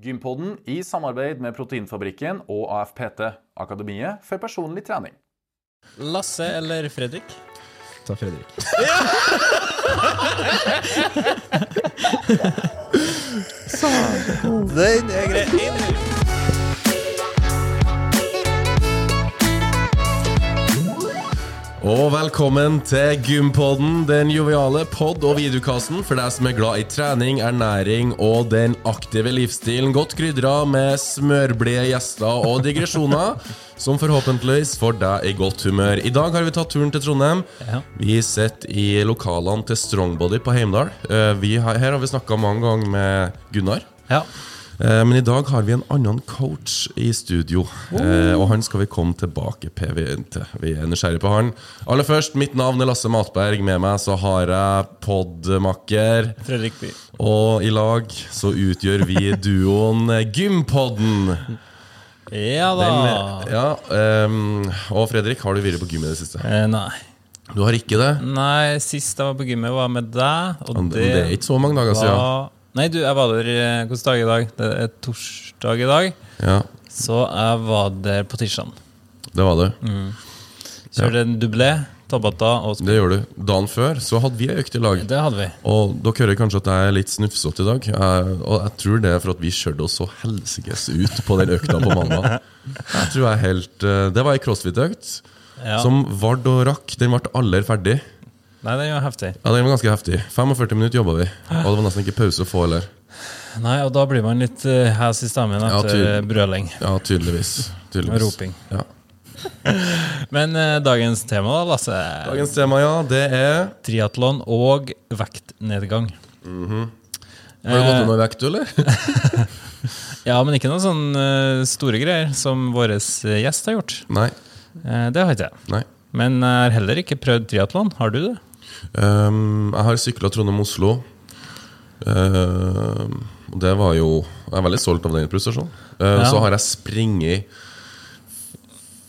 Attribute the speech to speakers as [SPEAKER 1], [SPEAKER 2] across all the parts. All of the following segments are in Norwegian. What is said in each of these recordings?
[SPEAKER 1] Gympodden i samarbeid med Proteinfabrikken og AFPT, Akademiet for personlig trening.
[SPEAKER 2] Lasse eller Fredrik?
[SPEAKER 3] Ta Fredrik.
[SPEAKER 2] Den er grei.
[SPEAKER 4] Og velkommen til Gympodden, den joviale pod- og videokassen for deg som er glad i trening, ernæring og den aktive livsstilen. Godt krydra med smørblide gjester og digresjoner, som forhåpentligvis får deg i godt humør. I dag har vi tatt turen til Trondheim.
[SPEAKER 2] Ja.
[SPEAKER 4] Vi sitter i lokalene til Strongbody på Heimdal. Eh, Vi har, her har vi snakka mange ganger med Gunnar.
[SPEAKER 2] Ja.
[SPEAKER 4] Eh, Men i dag har vi en annen coach i studio, oh. og han skal vi komme tilbake til. vi er nysgjerrige på han. Aller først, mitt navn er Lasse Matberg. Med meg så har jeg podmakker.
[SPEAKER 2] Fredrik By.
[SPEAKER 4] Og i lag så utgjør vi duoen Gympodden.
[SPEAKER 2] Ja da.
[SPEAKER 4] Den, ja, um, og Fredrik, har du vært på gym i det siste?
[SPEAKER 2] Eh, nei.
[SPEAKER 4] Du har ikke det?
[SPEAKER 2] Nei, sist jeg var på gymmet, var med deg. Og
[SPEAKER 4] Men Det er ikke så mange dager siden.
[SPEAKER 2] Nei, du, jeg var der Hvilken dag i dag? Det er torsdag i dag.
[SPEAKER 4] Ja,
[SPEAKER 2] Så jeg var der på tirsdag.
[SPEAKER 4] det var det.
[SPEAKER 2] Kjørte en dublé, Tabata og
[SPEAKER 4] Det gjør du. Dagen før så hadde vi ei økt i lag.
[SPEAKER 2] Det hadde vi.
[SPEAKER 4] Og dere hører kanskje at jeg er litt snufsete i dag. Jeg, og jeg tror det er for at vi kjørte oss så helsikes ut på den økta på mandag. Jeg tror jeg helt eh, Det var ei crossfit-økt
[SPEAKER 2] Ja.
[SPEAKER 4] som vard og rakk. Den ble aller ferdig.
[SPEAKER 2] Nei, den var heftig.
[SPEAKER 4] Ja, Den var ganske heftig. 45 minutter jobba vi. Og det var nesten ikke pause å få heller.
[SPEAKER 2] Nei, og da blir man litt uh, hes i stemmen etter
[SPEAKER 4] ja,
[SPEAKER 2] brøling
[SPEAKER 4] Ja, tydeligvis. tydeligvis.
[SPEAKER 2] roping.
[SPEAKER 4] Ja.
[SPEAKER 2] Men uh, dagens tema, da, Lasse?
[SPEAKER 4] Dagens tema, ja, det er
[SPEAKER 2] Triatlon og vektnedgang.
[SPEAKER 4] Har du gått ned noe vekt, du, eller?
[SPEAKER 2] Ja, men ikke noen sånne eh, store greier som vår gjest har gjort.
[SPEAKER 4] Nei.
[SPEAKER 2] Eh, det har ikke jeg.
[SPEAKER 4] Nei.
[SPEAKER 2] Men jeg har heller ikke prøvd triatlon. Har du det?
[SPEAKER 4] Ehm, jeg har sykla Trondheim-Oslo. Ehm, og det var jo Jeg er veldig stolt av den prestasjonen. Uh,
[SPEAKER 2] Ja.
[SPEAKER 4] Så har jeg springet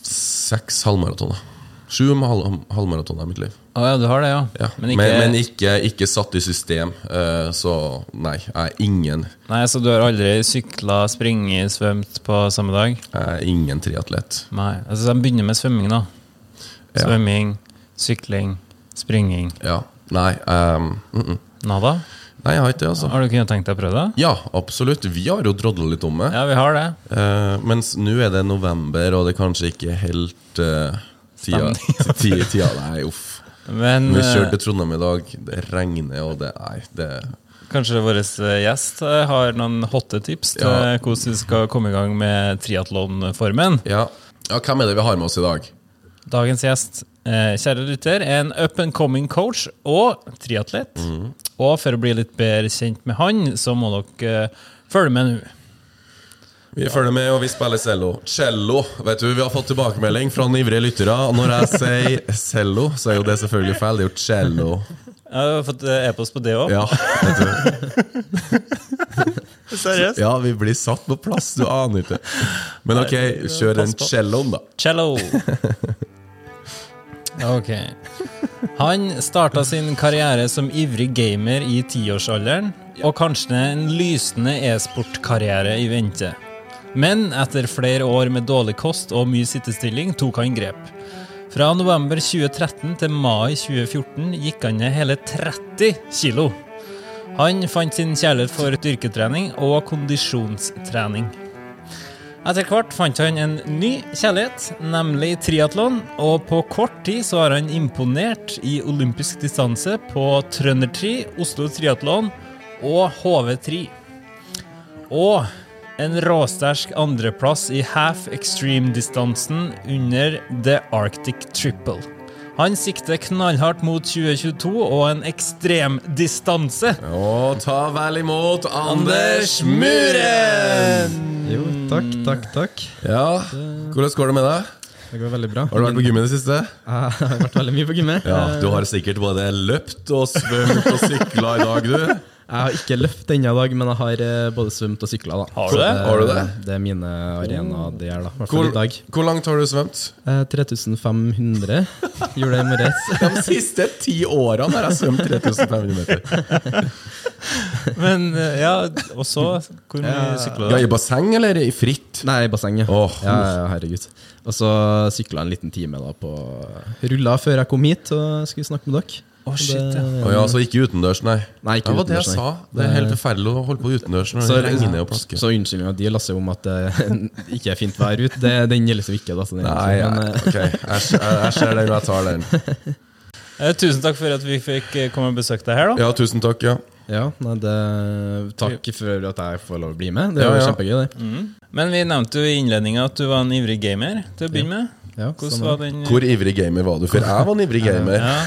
[SPEAKER 4] seks halvmaratoner. Sju halv, halvmaratoner i mitt liv.
[SPEAKER 2] Oh, ja, du har det, ja.
[SPEAKER 4] Ja.
[SPEAKER 2] Men
[SPEAKER 4] Men
[SPEAKER 2] ikke,
[SPEAKER 4] men, ikke, ikke satt i system. Uh, så nei, jeg er ingen
[SPEAKER 2] Nei, Så du har aldri sykla, springet, svømt på samme dag?
[SPEAKER 4] Jeg er ingen triatlet.
[SPEAKER 2] Nei. Altså, De begynner med svømming, da.
[SPEAKER 4] Ja.
[SPEAKER 2] Svømming, sykling, springing.
[SPEAKER 4] Ja. Nei, Um, mm -mm.
[SPEAKER 2] Nada?
[SPEAKER 4] nei, jeg har ikke det, altså.
[SPEAKER 2] Har du kunnet tenkt deg å prøve det?
[SPEAKER 4] Ja, absolutt. Vi har jo drodla litt om det.
[SPEAKER 2] Ja, vi har det.
[SPEAKER 4] uh, mens nå er det november, og det er kanskje ikke helt uh, tida, tida, tida Nei, uff.
[SPEAKER 2] Men
[SPEAKER 4] Vi
[SPEAKER 2] eh,
[SPEAKER 4] kjørte til Trondheim i dag, det regner, og det Nei, det
[SPEAKER 2] kanskje vår gjest har noen hotte tips til
[SPEAKER 4] Ja.
[SPEAKER 2] hvordan vi skal komme i gang med triatlonformen?
[SPEAKER 4] ja. ja, hvem er det vi har med oss i dag?
[SPEAKER 2] Dagens gjest, eh, kjære lytter, er en up and coming coach og triatlet.
[SPEAKER 4] Mm.
[SPEAKER 2] Og for å bli litt bedre kjent med han, så må dere eh, følge med nå.
[SPEAKER 4] Vi følger med, og vi spiller cello. Cello! Vet du, Vi har fått tilbakemelding fra ivrige lyttere. Og når jeg sier cello, så er jo det selvfølgelig feil. Det er jo cello.
[SPEAKER 2] Jeg har fått eh, e-post på det òg.
[SPEAKER 4] Ja.
[SPEAKER 2] Seriøst?
[SPEAKER 4] ja, vi blir satt på plass. Du aner ikke. Men ok, kjør den celloen, da.
[SPEAKER 2] Cello. Ok. Han starta sin karriere som ivrig gamer i tiårsalderen, og kanskje en lysende e-sportkarriere i vente. Men etter flere år med dårlig kost og mye sittestilling tok han grep. Fra november 2013 til mai 2014 gikk han ned hele 30 kilo. Han fant sin kjærlighet for styrketrening og kondisjonstrening. Etter hvert fant han en ny kjærlighet, nemlig triatlon, og på kort tid så har han imponert i olympisk distanse på Trøndertri, Oslo Triatlon og HV3. Og en råsterk andreplass i half extreme-distansen under The Arctic Triple. Han sikter knallhardt mot 2022 og en ekstremdistanse.
[SPEAKER 4] Og ta vel imot Anders Muren!
[SPEAKER 3] Jo, takk, takk, takk.
[SPEAKER 4] Ja, hvordan går det med deg?
[SPEAKER 3] Det går veldig bra.
[SPEAKER 4] Har du vært på gym i det siste?
[SPEAKER 3] Jeg har vært veldig mye på gymmet.
[SPEAKER 4] Ja, Du har sikkert både løpt og svømt og sykla i dag, du.
[SPEAKER 3] Jeg har ikke løpt i dag, men jeg har eh, både svømt og sykla.
[SPEAKER 2] Har du det?
[SPEAKER 4] Har du det?
[SPEAKER 3] Det er mine arenaer det er, da.
[SPEAKER 4] Hvor,
[SPEAKER 3] i dag.
[SPEAKER 4] hvor langt har du svømt?
[SPEAKER 3] Eh, 3500 gjorde det i morges.
[SPEAKER 4] De siste ti årene har jeg svømt 3500 meter.
[SPEAKER 2] Men eh, ja, og så Hvor mye sykla
[SPEAKER 4] Ja,
[SPEAKER 2] du?
[SPEAKER 4] I basseng eller i fritt?
[SPEAKER 3] Nei, i bassenget.
[SPEAKER 4] Åh.
[SPEAKER 3] ja, ja, herregud. Og så sykla en liten time da på rulla før jeg kom hit og skulle snakke med dere.
[SPEAKER 2] Å, shit, ja.
[SPEAKER 3] Det-
[SPEAKER 4] Å ja, så ikke utendørs, nei.
[SPEAKER 3] Nei, ikke
[SPEAKER 4] det var det jeg
[SPEAKER 3] nei.
[SPEAKER 4] sa. Det er helt forferdelig å holde på utendørs når
[SPEAKER 3] Så,
[SPEAKER 4] det regner og plasker.
[SPEAKER 3] så unnskyldninga di Lasse, om at det ikke er fint vær ute, det, den gjelder så ikke. Den,
[SPEAKER 4] Nei,
[SPEAKER 3] men,
[SPEAKER 4] nei,
[SPEAKER 3] eh,
[SPEAKER 4] ok. Jeg, jeg, jeg ser den, og jeg tar den.
[SPEAKER 2] Eh, tusen takk for at vi fikk eh, komme og besøke deg her, da.
[SPEAKER 4] Ja, tusen takk. ja
[SPEAKER 3] ja, nei, det, takk for at jeg får lov å bli med. Det var
[SPEAKER 4] Ja, ja.
[SPEAKER 3] kjempegøy, det.
[SPEAKER 2] Men vi nevnte jo i innledninga at du var en ivrig gamer til å begynne med.
[SPEAKER 3] Ja,
[SPEAKER 2] Hvordan var den
[SPEAKER 4] Hvor ivrig gamer var du? før? jeg var en ivrig gamer.
[SPEAKER 2] ja.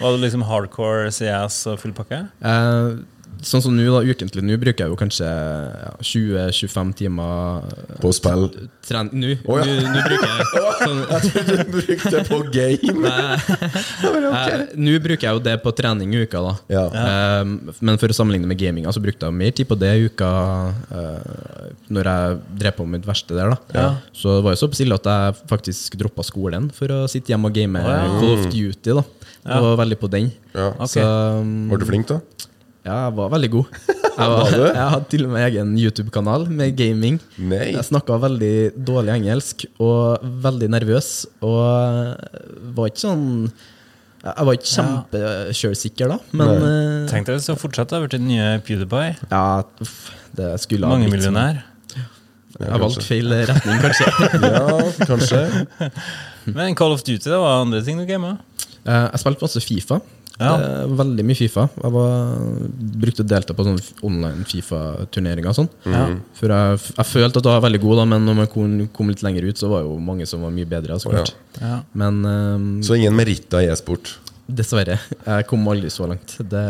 [SPEAKER 2] Var du liksom hardcore CS og full pakke?
[SPEAKER 3] Eh, sånn som nå, da, ukentlig nå, bruker jeg jo kanskje ja, 20-25 timer eh,
[SPEAKER 4] På spill.
[SPEAKER 3] Nå
[SPEAKER 4] oh, ja.
[SPEAKER 3] bruker jeg sånn,
[SPEAKER 4] Jeg trodde du brukte det på game.
[SPEAKER 3] Eh, Nå bruker jeg jo det på trening i uka, da.
[SPEAKER 4] Ja.
[SPEAKER 3] Eh, men for å sammenligne med gaminga, så brukte jeg mer tid på det i uka uh, når jeg drev på mitt verste der. da Så det var jo så stille at jeg faktisk droppa skolen for å sitte hjemme og game
[SPEAKER 2] oh.
[SPEAKER 3] Call of Duty. da Og veldig på den.
[SPEAKER 4] Ja.
[SPEAKER 2] Okay.
[SPEAKER 3] Så um,
[SPEAKER 4] Var du flink, da?
[SPEAKER 3] Ja, jeg var veldig god. Jeg, var, jeg hadde til og med egen YouTube-kanal med gaming.
[SPEAKER 4] Nei.
[SPEAKER 3] Jeg snakka veldig dårlig engelsk og veldig nervøs. Og var ikke sånn Jeg var ikke kjempesjølsikker da, men eh,
[SPEAKER 2] Tenk deg hvis du fortsatte å bli den nye PewDiePie.
[SPEAKER 3] ja, uff, det skulle ha.
[SPEAKER 2] Mangemillionær.
[SPEAKER 3] Jeg valgte feil retning, kanskje.
[SPEAKER 4] Ja, kanskje.
[SPEAKER 2] Men Call of Duty, det var andre ting du gama?
[SPEAKER 3] Eh, Jeg spilte masse Fifa.
[SPEAKER 2] Ja.
[SPEAKER 3] Det er Veldig mye Fifa. Jeg var, brukte å delta på sånne online Fifa-turneringer og sånn.
[SPEAKER 2] Ja.
[SPEAKER 3] For jeg, jeg følte at jeg var veldig god, da, men når man kom, kom litt lenger ut, så var jo mange som var mye bedre. Så klart.
[SPEAKER 2] Ja.
[SPEAKER 3] Men um,
[SPEAKER 4] Så ingen meritter i e-sport.
[SPEAKER 3] dessverre. Jeg kom aldri så langt. Det,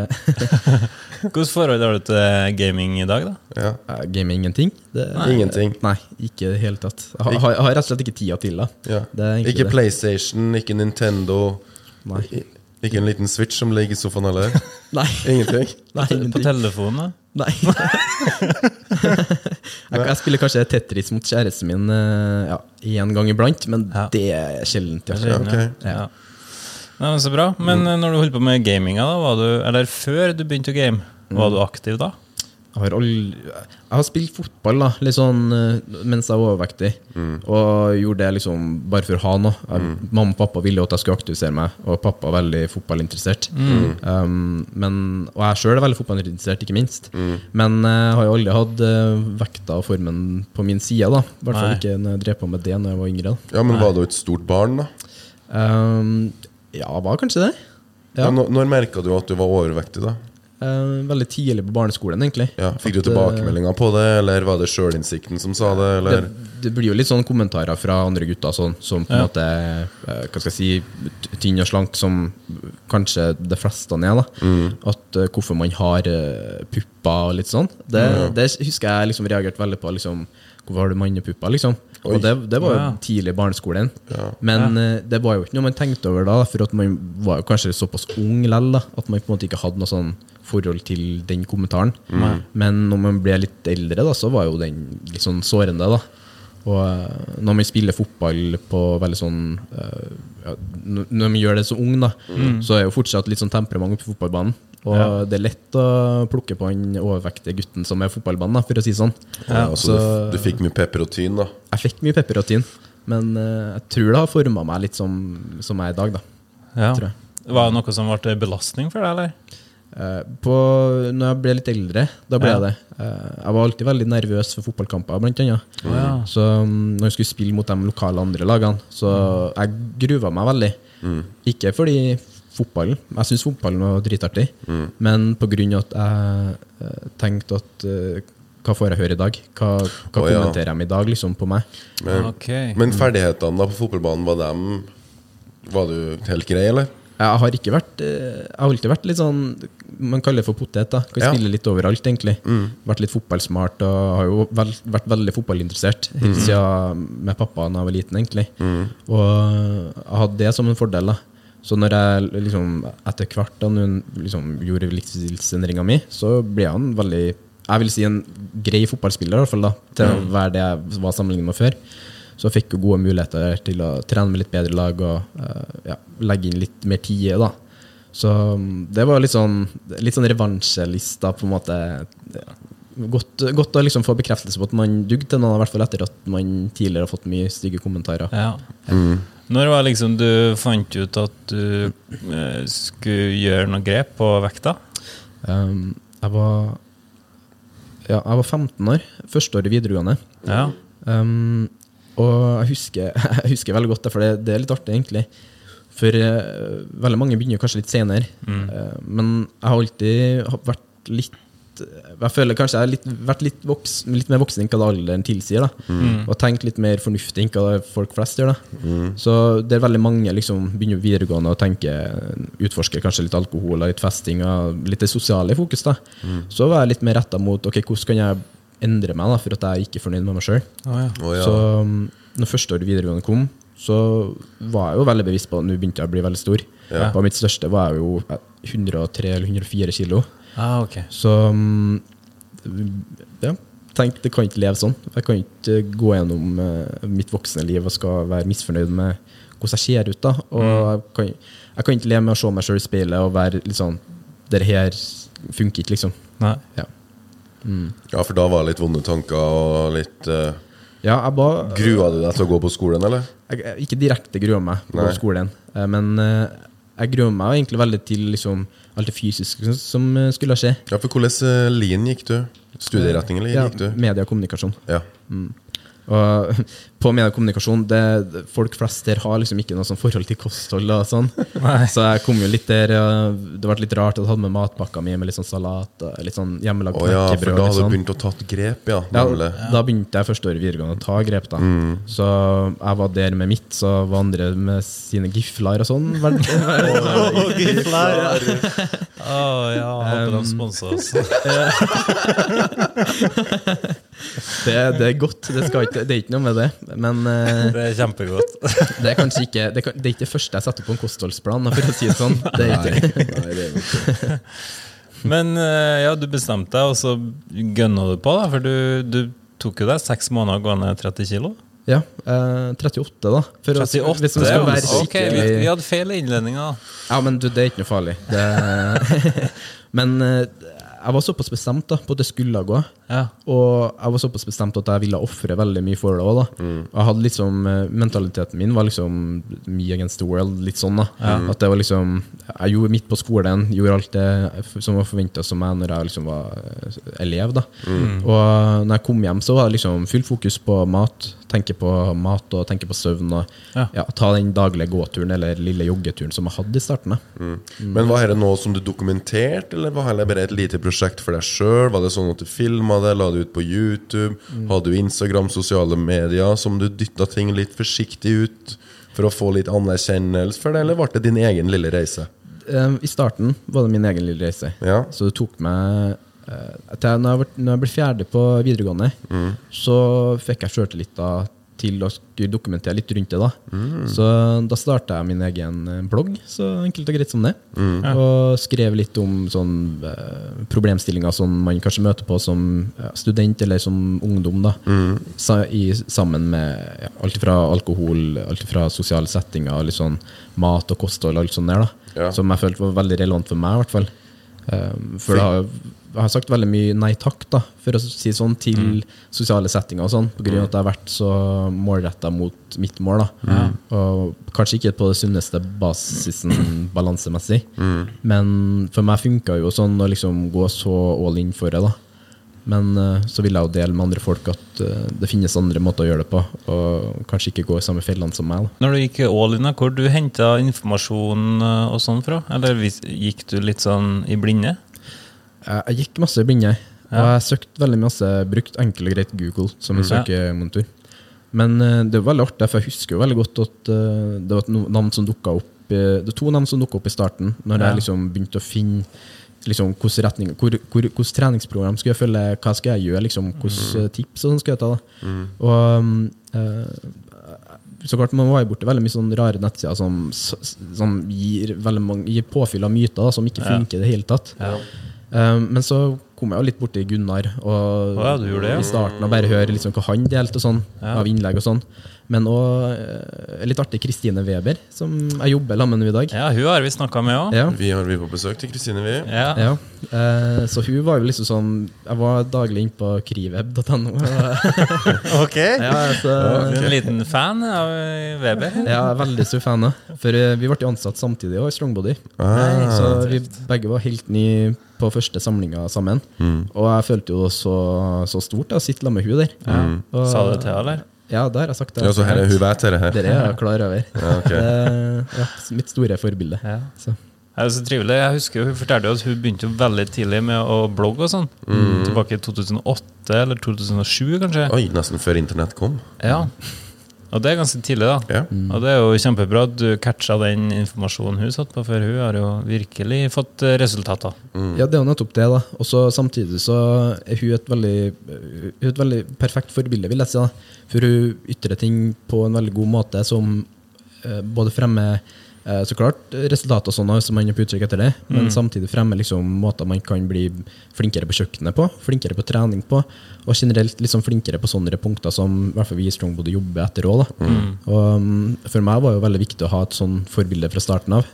[SPEAKER 2] Hvilket forhold har du til gaming i dag, da?
[SPEAKER 4] Ja.
[SPEAKER 3] jeg gamer ingenting. Det,
[SPEAKER 4] Ingenting.
[SPEAKER 3] Nei, ikke i det hele tatt. Jeg har, jeg har rett og slett ikke tida til det.
[SPEAKER 4] Ja.
[SPEAKER 3] Det er
[SPEAKER 4] Ikke
[SPEAKER 3] det.
[SPEAKER 4] PlayStation, ikke Nintendo.
[SPEAKER 3] Nei.
[SPEAKER 4] Ikke en liten Switch som ligger i sofaen heller.
[SPEAKER 3] Nei.
[SPEAKER 4] Ingenting.
[SPEAKER 3] Nei,
[SPEAKER 2] På telefonen.
[SPEAKER 3] Nei. jeg, jeg spiller kanskje Tetris mot kjæresten min eh, ja, én gang iblant, men
[SPEAKER 2] Ja.
[SPEAKER 3] det er sjeldent. Ja.
[SPEAKER 4] Ja.
[SPEAKER 2] Ja. Nei, men Så bra. Men mm. når du holdt på med gaminga, da, var du, eller før du begynte å game, var du aktiv da?
[SPEAKER 3] Jeg har, aldri, jeg har spilt fotball da, litt sånn eh, mens jeg var overvektig. Og gjorde det liksom bare for å ha noe. Jeg, Mamma og pappa ville at jeg skulle aktivisere meg, og pappa var veldig fotballinteressert. Um, men, og jeg sjøl er veldig fotballinteressert, ikke minst. Men eh, jeg har jo aldri hatt eh, vekta og formen på min side. da I hvert fall
[SPEAKER 2] Nei.
[SPEAKER 3] ikke når jeg drev på med det når jeg var yngre. da
[SPEAKER 4] Ja, men var du et stort barn, da?
[SPEAKER 3] um, Ja, var kanskje det.
[SPEAKER 4] Ja.
[SPEAKER 3] Ja.
[SPEAKER 4] når når merka du at du var overvektig, da?
[SPEAKER 3] Eh, veldig tidlig på barneskolen, egentlig.
[SPEAKER 4] Ja, Fikk du
[SPEAKER 3] eh,
[SPEAKER 4] tilbakemeldinger på det, eller var det sjølinnsikten som sa det? Eller?
[SPEAKER 3] det, det blir jo litt sånn kommentarer fra andre gutter sånn, som på en
[SPEAKER 2] Ja.
[SPEAKER 3] måte eh, Hva skal jeg si tynn og slank, som kanskje de fleste er. da At eh, Hvorfor man har uh, pupper og litt sånn. Det, det husker jeg liksom reagerte veldig på. Liksom, hvorfor har du mannepupper? Liksom. Og det, det var jo
[SPEAKER 2] Ja.
[SPEAKER 3] tidlig i barneskolen. Men ja. det var jo ikke noe man tenkte over da, for at man var jo kanskje såpass ung lell at man på en måte ikke hadde noe sånn forhold til den kommentaren. Men når man ble litt eldre, da, så var jo den litt sånn sårende. da og eh, når man spiller fotball på veldig sånn eh, ja, Når man gjør det så ung, da, så er jo fortsatt litt sånn temperament på fotballbanen. Og
[SPEAKER 2] Ja.
[SPEAKER 3] det er lett å plukke på den overvektige gutten som er fotballbanen, for å si sånn.
[SPEAKER 4] Ja, så
[SPEAKER 3] så
[SPEAKER 4] du, du fikk mye pepper og tyn, da?
[SPEAKER 3] jeg fikk mye pepper og tyn men uh, jeg tror det har forma meg litt som, som jeg er i dag, da.
[SPEAKER 2] Ja.
[SPEAKER 3] Tror jeg.
[SPEAKER 2] Var det noe som ble belastning for deg, eller?
[SPEAKER 3] Eh, På, når jeg ble litt eldre, da ble
[SPEAKER 2] Ja.
[SPEAKER 3] jeg det. Eh, Jeg var alltid veldig nervøs for fotballkamper, blant annet.
[SPEAKER 2] ja.
[SPEAKER 3] Så mm, når jeg skulle spille mot de lokale andre lagene, så jeg gruva meg veldig. Ikke fordi fotballen, jeg syns fotballen var dritartig, men på grunn av at jeg eh, tenkte at eh, hva får jeg høre i dag? Hva, hva
[SPEAKER 4] oh, ja.
[SPEAKER 3] kommenterer de i dag liksom på meg?
[SPEAKER 4] Men,
[SPEAKER 2] okay.
[SPEAKER 4] men ferdighetene da på fotballbanen, var dem Var du helt grei, eller?
[SPEAKER 3] Jeg har ikke vært eh, Jeg har alltid vært litt sånn Man kaller det for potet. da Kan
[SPEAKER 4] Ja.
[SPEAKER 3] spille litt overalt, egentlig. Vært litt fotballsmart og har jo vel, vært veldig fotballinteressert mm. siden med pappa da jeg var liten, egentlig. Og jeg hadde det som en fordel. da Så når jeg liksom etter hvert da liksom gjorde livsstilsendringa mi, så ble han veldig Jeg vil si en grei fotballspiller, i hvert fall da til å være det jeg var sammenlignet med før. Så jeg fikk jo gode muligheter til å trene med litt bedre lag og uh, ja, legge inn litt mer tid da. Så mm, det var litt sånn, litt sånn revansjelista, på en måte. Godt, godt å liksom få bekreftelse på at man dugde til noen, i hvert fall etter at man tidligere har fått mye stygge kommentarer.
[SPEAKER 2] Ja. Når var liksom du fant ut at du eh, skulle gjøre noe grep på vekta?
[SPEAKER 3] Um, jeg var Ja, jeg var 15 år. Første år i videregående.
[SPEAKER 2] Ja.
[SPEAKER 3] Um, og jeg husker, jeg husker veldig godt det, for det, det er litt artig, egentlig. For uh, veldig mange begynner kanskje litt senere. Eh, men jeg har alltid vært litt Jeg føler kanskje jeg har litt, vært litt, voks, litt mer voksen enn hva alderen tilsier. Da. Og tenkt litt mer fornuftig enn hva folk flest gjør. Da. Så det er veldig mange liksom begynner videregående og tenker utforsker kanskje litt alkohol og litt festing og litt det sosiale i fokus. Da. Så var jeg litt mer retta mot ok, hvordan kan jeg endre meg da, for at jeg ikke er fornøyd med meg sjøl.
[SPEAKER 2] Å, ja.
[SPEAKER 4] oh, ja.
[SPEAKER 3] Så um, når første året videregående kom, så var jeg jo veldig bevisst på at nå begynte jeg å bli veldig stor.
[SPEAKER 4] Ja.
[SPEAKER 3] På mitt største var jeg jo eh, 103 eller 104 kilo.
[SPEAKER 2] Ah, okay.
[SPEAKER 3] Så um, ja, tenkte det kan ikke leve sånn. Jeg kan ikke gå gjennom eh, mitt voksne liv og skal være misfornøyd med hvordan jeg ser ut. da Og jeg, kan, jeg kan ikke leve med å se meg sjøl i speilet og være litt sånn Det her funker ikke, liksom.
[SPEAKER 2] Nei.
[SPEAKER 3] Ja,
[SPEAKER 4] Ja, for da var det litt vonde tanker og litt uh,
[SPEAKER 3] ja jeg ba,
[SPEAKER 4] Grua du deg til å gå på skolen, eller?
[SPEAKER 3] jeg, jeg, ikke direkte grua meg på
[SPEAKER 4] Nei.
[SPEAKER 3] skolen, eh, men eh, jeg gruer meg egentlig veldig til liksom, alt det fysiske som eh, skulle skje.
[SPEAKER 4] Ja, for hvordan uh, lin gikk du? Studieretning, eller
[SPEAKER 3] Ja,
[SPEAKER 4] gikk du?
[SPEAKER 3] media og kommunikasjon.
[SPEAKER 4] Ja.
[SPEAKER 3] Og på media kommunikasjon det, Folk flest der har liksom ikke noe sånn forhold til kosthold. og sånn Så jeg kom jo litt der Det ble litt rart at jeg hadde med matpakka mi med litt sånn salat og litt sånn hjemmelagd
[SPEAKER 4] Å ja, for da hadde du
[SPEAKER 3] sånn.
[SPEAKER 4] begynt å tatt grep, ja.
[SPEAKER 3] Ja, da begynte jeg første året i videregående å ta grep. da Så jeg var der med mitt, så var andre med sine gifler og sånn. Vel-
[SPEAKER 2] Å ja, håper de sponser oss.
[SPEAKER 3] Det, det er godt, det, skal ikke, det er ikke noe med det. Men eh,
[SPEAKER 2] Det er kjempegodt.
[SPEAKER 3] det er kanskje ikke det, kan, det er ikke det første jeg setter på en kostholdsplan, for å si det sånn. Det er ikke.
[SPEAKER 4] Nei, det er ikke.
[SPEAKER 2] Men eh, ja, du bestemte deg, og så gønna du på, da. For du, du tok jo deg seks måneder å gå ned 30 kilo.
[SPEAKER 3] Ja, eh, 38, da. For
[SPEAKER 2] 38,
[SPEAKER 3] hvis man skal være
[SPEAKER 2] ok, vi, vi hadde feil innledninger.
[SPEAKER 3] Ja, men du, det er ikke noe farlig. Det, men eh, jeg var såpass bestemt da, på at det skulle gå.
[SPEAKER 2] Ja.
[SPEAKER 3] Og jeg var såpass bestemt at jeg ville ofre veldig mye for det òg. Og jeg hadde liksom, eh, mentaliteten min var liksom me against the world. Litt sånn da At det var liksom Jeg gjorde midt på skolen, gjorde alt det som var forventa som meg når jeg liksom var eh, elev. da Og når jeg kom hjem, så var det liksom full fokus på mat. Tenke på mat og tenke på søvn. Og
[SPEAKER 2] Ja.
[SPEAKER 3] ja, ta den daglige gåturen eller lille joggeturen som jeg hadde i starten. Mm.
[SPEAKER 4] Men var dette noe som du dokumenterte, eller var det bare et lite prosjekt for deg sjøl? Var det sånn at du filma det, la det ut på YouTube? Hadde du Instagram, sosiale medier, som du dytta ting litt forsiktig ut for å få litt anerkjennelse for det, eller ble det din egen lille reise?
[SPEAKER 3] Eh, I starten var det min egen lille reise.
[SPEAKER 4] Ja.
[SPEAKER 3] Så det tok meg eh, jeg, når, jeg ble, når jeg ble ferdig på videregående, så fikk jeg sjøltillit da til å dokumentere litt rundt det. da Så da starta jeg min egen eh, blogg, så enkelt og greit som det. Og skrev litt om sånn eh, problemstillinger som man kanskje møter på som ja, student eller som ungdom. da Sa, i, Sammen med ja, alt fra alkohol, alt fra sosiale settinger, litt sånn mat og kosthold alt sånt der. da
[SPEAKER 4] Ja.
[SPEAKER 3] Som jeg følte var veldig relevant for meg, i hvert fall. Um, for har, jeg har sagt veldig mye nei takk, da, for å si sånn, til sosiale settinger og sånn, grunn av at jeg har vært så målretta mot mitt mål. da Og kanskje ikke på det sunneste basisen balansemessig, men for meg funka jo sånn å liksom gå så all in for det. da men uh, så vil jeg jo dele med andre folk at uh, det finnes andre måter å gjøre det på, og kanskje ikke gå i samme fellene som meg. da
[SPEAKER 2] Når du gikk all in, hvor du henta informasjon eh, og sånn fra? Eller gikk du litt sånn i blinde?
[SPEAKER 3] Jeg, gikk masse i blinde, og jeg søkte veldig masse, brukt enkel og greit Google som en
[SPEAKER 2] søkemonitor
[SPEAKER 3] søkemotor. Men eh, det var veldig artig, for jeg husker jo veldig godt at eh, det var navn som dukka opp eh, Det var to navn som dukka opp i starten, når
[SPEAKER 2] Ja.
[SPEAKER 3] jeg liksom begynte å finne liksom, hvordan retning, hvor, hvor, hvordan treningsprogram skal jeg følge, hva skal jeg gjøre, liksom, hvordan eh, tips og sånn skal jeg ta. da. Og um, eh, så klart Man var borti veldig mye sånn rare nettsider som, som gir, mange, gir påfyll av myter da, som ikke funker i det hele tatt.
[SPEAKER 2] Ja.
[SPEAKER 3] Um, men så kom jeg jo litt borti Gunnar og
[SPEAKER 2] Å ja, du det, ja.
[SPEAKER 3] i starten, og bare høre liksom hva han delte og sånn,
[SPEAKER 2] Ja.
[SPEAKER 3] av innlegg og sånn. Men òg litt artig Kristine Weber, som jeg jobber sammen med i dag.
[SPEAKER 2] Ja, hun har vi snakka med òg.
[SPEAKER 3] Ja.
[SPEAKER 4] Vi har vi på besøk til Kristine, vi.
[SPEAKER 2] Ja.
[SPEAKER 3] Ja, eh, så hun var jo liksom sånn Jeg var daglig inne på kriveb.no.
[SPEAKER 2] Ok.
[SPEAKER 3] ja, så,
[SPEAKER 2] er en liten fan av Weber?
[SPEAKER 3] ja, veldig stor fan. For eh, vi ble jo ansatt samtidig også i Strongbody.
[SPEAKER 4] Ah.
[SPEAKER 3] Så vi begge var helt nye på første samlinga sammen. Og jeg følte jo så, så stort å sitte sammen med hun der. Og-
[SPEAKER 2] Sa du det til henne, eller?
[SPEAKER 3] Ja, det har jeg sagt. det.
[SPEAKER 4] Ja, så her er hun vet dette her.
[SPEAKER 3] Det er jeg klar over.
[SPEAKER 4] Ja, okay.
[SPEAKER 3] Eh, ja, mitt store forbilde.
[SPEAKER 2] Ja.
[SPEAKER 3] Så.
[SPEAKER 2] Det er så trivelig. Jeg husker Hun fortalte at hun begynte jo veldig tidlig med å blogge og sånn. Tilbake i 2008 eller 2007, kanskje.
[SPEAKER 4] Oi, nesten før internett kom.
[SPEAKER 2] Ja. Og det er ganske tidlig, da.
[SPEAKER 4] Ja.
[SPEAKER 2] Og det er jo kjempebra at du catcha den informasjonen hun satt på, for hun har jo virkelig fått resultater. Mm.
[SPEAKER 3] Ja, det er jo nettopp det. da Og så Samtidig så er hun et veldig Hun et veldig perfekt forbilde, vil jeg si. da For hun ytrer ting på en veldig god måte som eh, både fremmer eh, så klart resultater sånn, hvis man er på utkikk etter det, men samtidig fremme liksom måter man kan bli flinkere på kjøkkenet på, flinkere på trening på, og generelt liksom flinkere på sånne punkter som i hvert fall vi i Strongbody jobber etter òg. Og mm, For meg var det jo veldig viktig å ha et sånn forbilde fra starten av.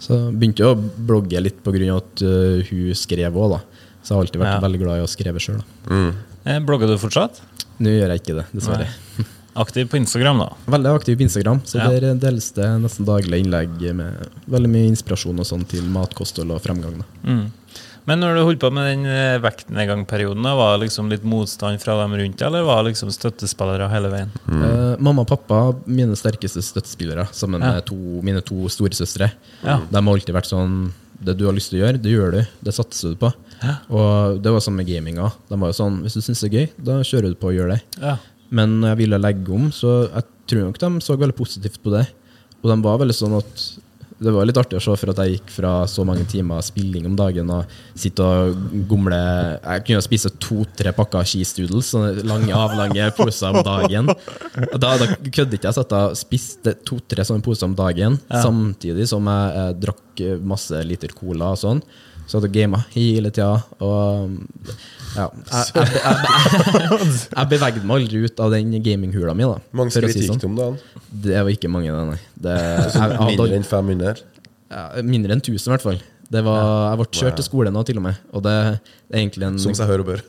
[SPEAKER 3] Så begynte jeg å blogge litt pga. at uh, hun skrev òg, da. Så jeg har alltid vært
[SPEAKER 2] Ja.
[SPEAKER 3] veldig glad i å skrive sjøl.
[SPEAKER 2] Mm. Blogger du fortsatt?
[SPEAKER 3] Nå gjør jeg ikke det, dessverre.
[SPEAKER 2] Aktiv på Instagram, da.
[SPEAKER 3] Veldig aktiv på Instagram, så
[SPEAKER 2] Ja.
[SPEAKER 3] der deles det nesten daglig innlegg med veldig mye inspirasjon og sånn til matkosthold og fremgang. Da.
[SPEAKER 2] Mm. Men når du holdt på med den eh, vektnedgangperioden, var det liksom litt motstand fra dem rundt deg, eller var det liksom støttespillere hele veien?
[SPEAKER 3] Eh, mamma og pappa, mine sterkeste støttespillere, sammen
[SPEAKER 2] Ja.
[SPEAKER 3] med to, mine to storesøstre.
[SPEAKER 2] Ja.
[SPEAKER 3] De har alltid vært sånn Det du har lyst til å gjøre, det gjør du. Det satser du på. Og det var sånn med gaminga. De var jo sånn Hvis du syns det er gøy, da kjører du på og gjør det.
[SPEAKER 2] Ja.
[SPEAKER 3] Men når jeg ville legge om, så jeg tror nok de så veldig positivt på det. Og de var veldig sånn at det var litt artig å se for at jeg gikk fra så mange timer spilling om dagen og sitte og gomle Jeg kunne spise to-tre pakker cheese sånne lange, avlange poser om dagen. Da, da kødder ikke jeg. Satt og spiste to-tre sånne poser om dagen, samtidig som jeg, jeg, drakk masse liter cola og sånn. Så hadde jeg gama hele tida. Og ja, jeg, jeg, jeg, jeg bevegde meg aldri ut av den gaminghula mi. da
[SPEAKER 4] Mange skritt
[SPEAKER 3] si
[SPEAKER 4] gikk
[SPEAKER 3] sånn.
[SPEAKER 4] du om dagen?
[SPEAKER 3] Det var ikke mange, nei. Det, jeg, jeg
[SPEAKER 4] Mindre enn 500?
[SPEAKER 3] ja, mindre enn 1000, i hvert fall. Det var, jeg ble kjørt til skolen nå, til og med. Og det er egentlig en
[SPEAKER 4] Som seg hør og bør.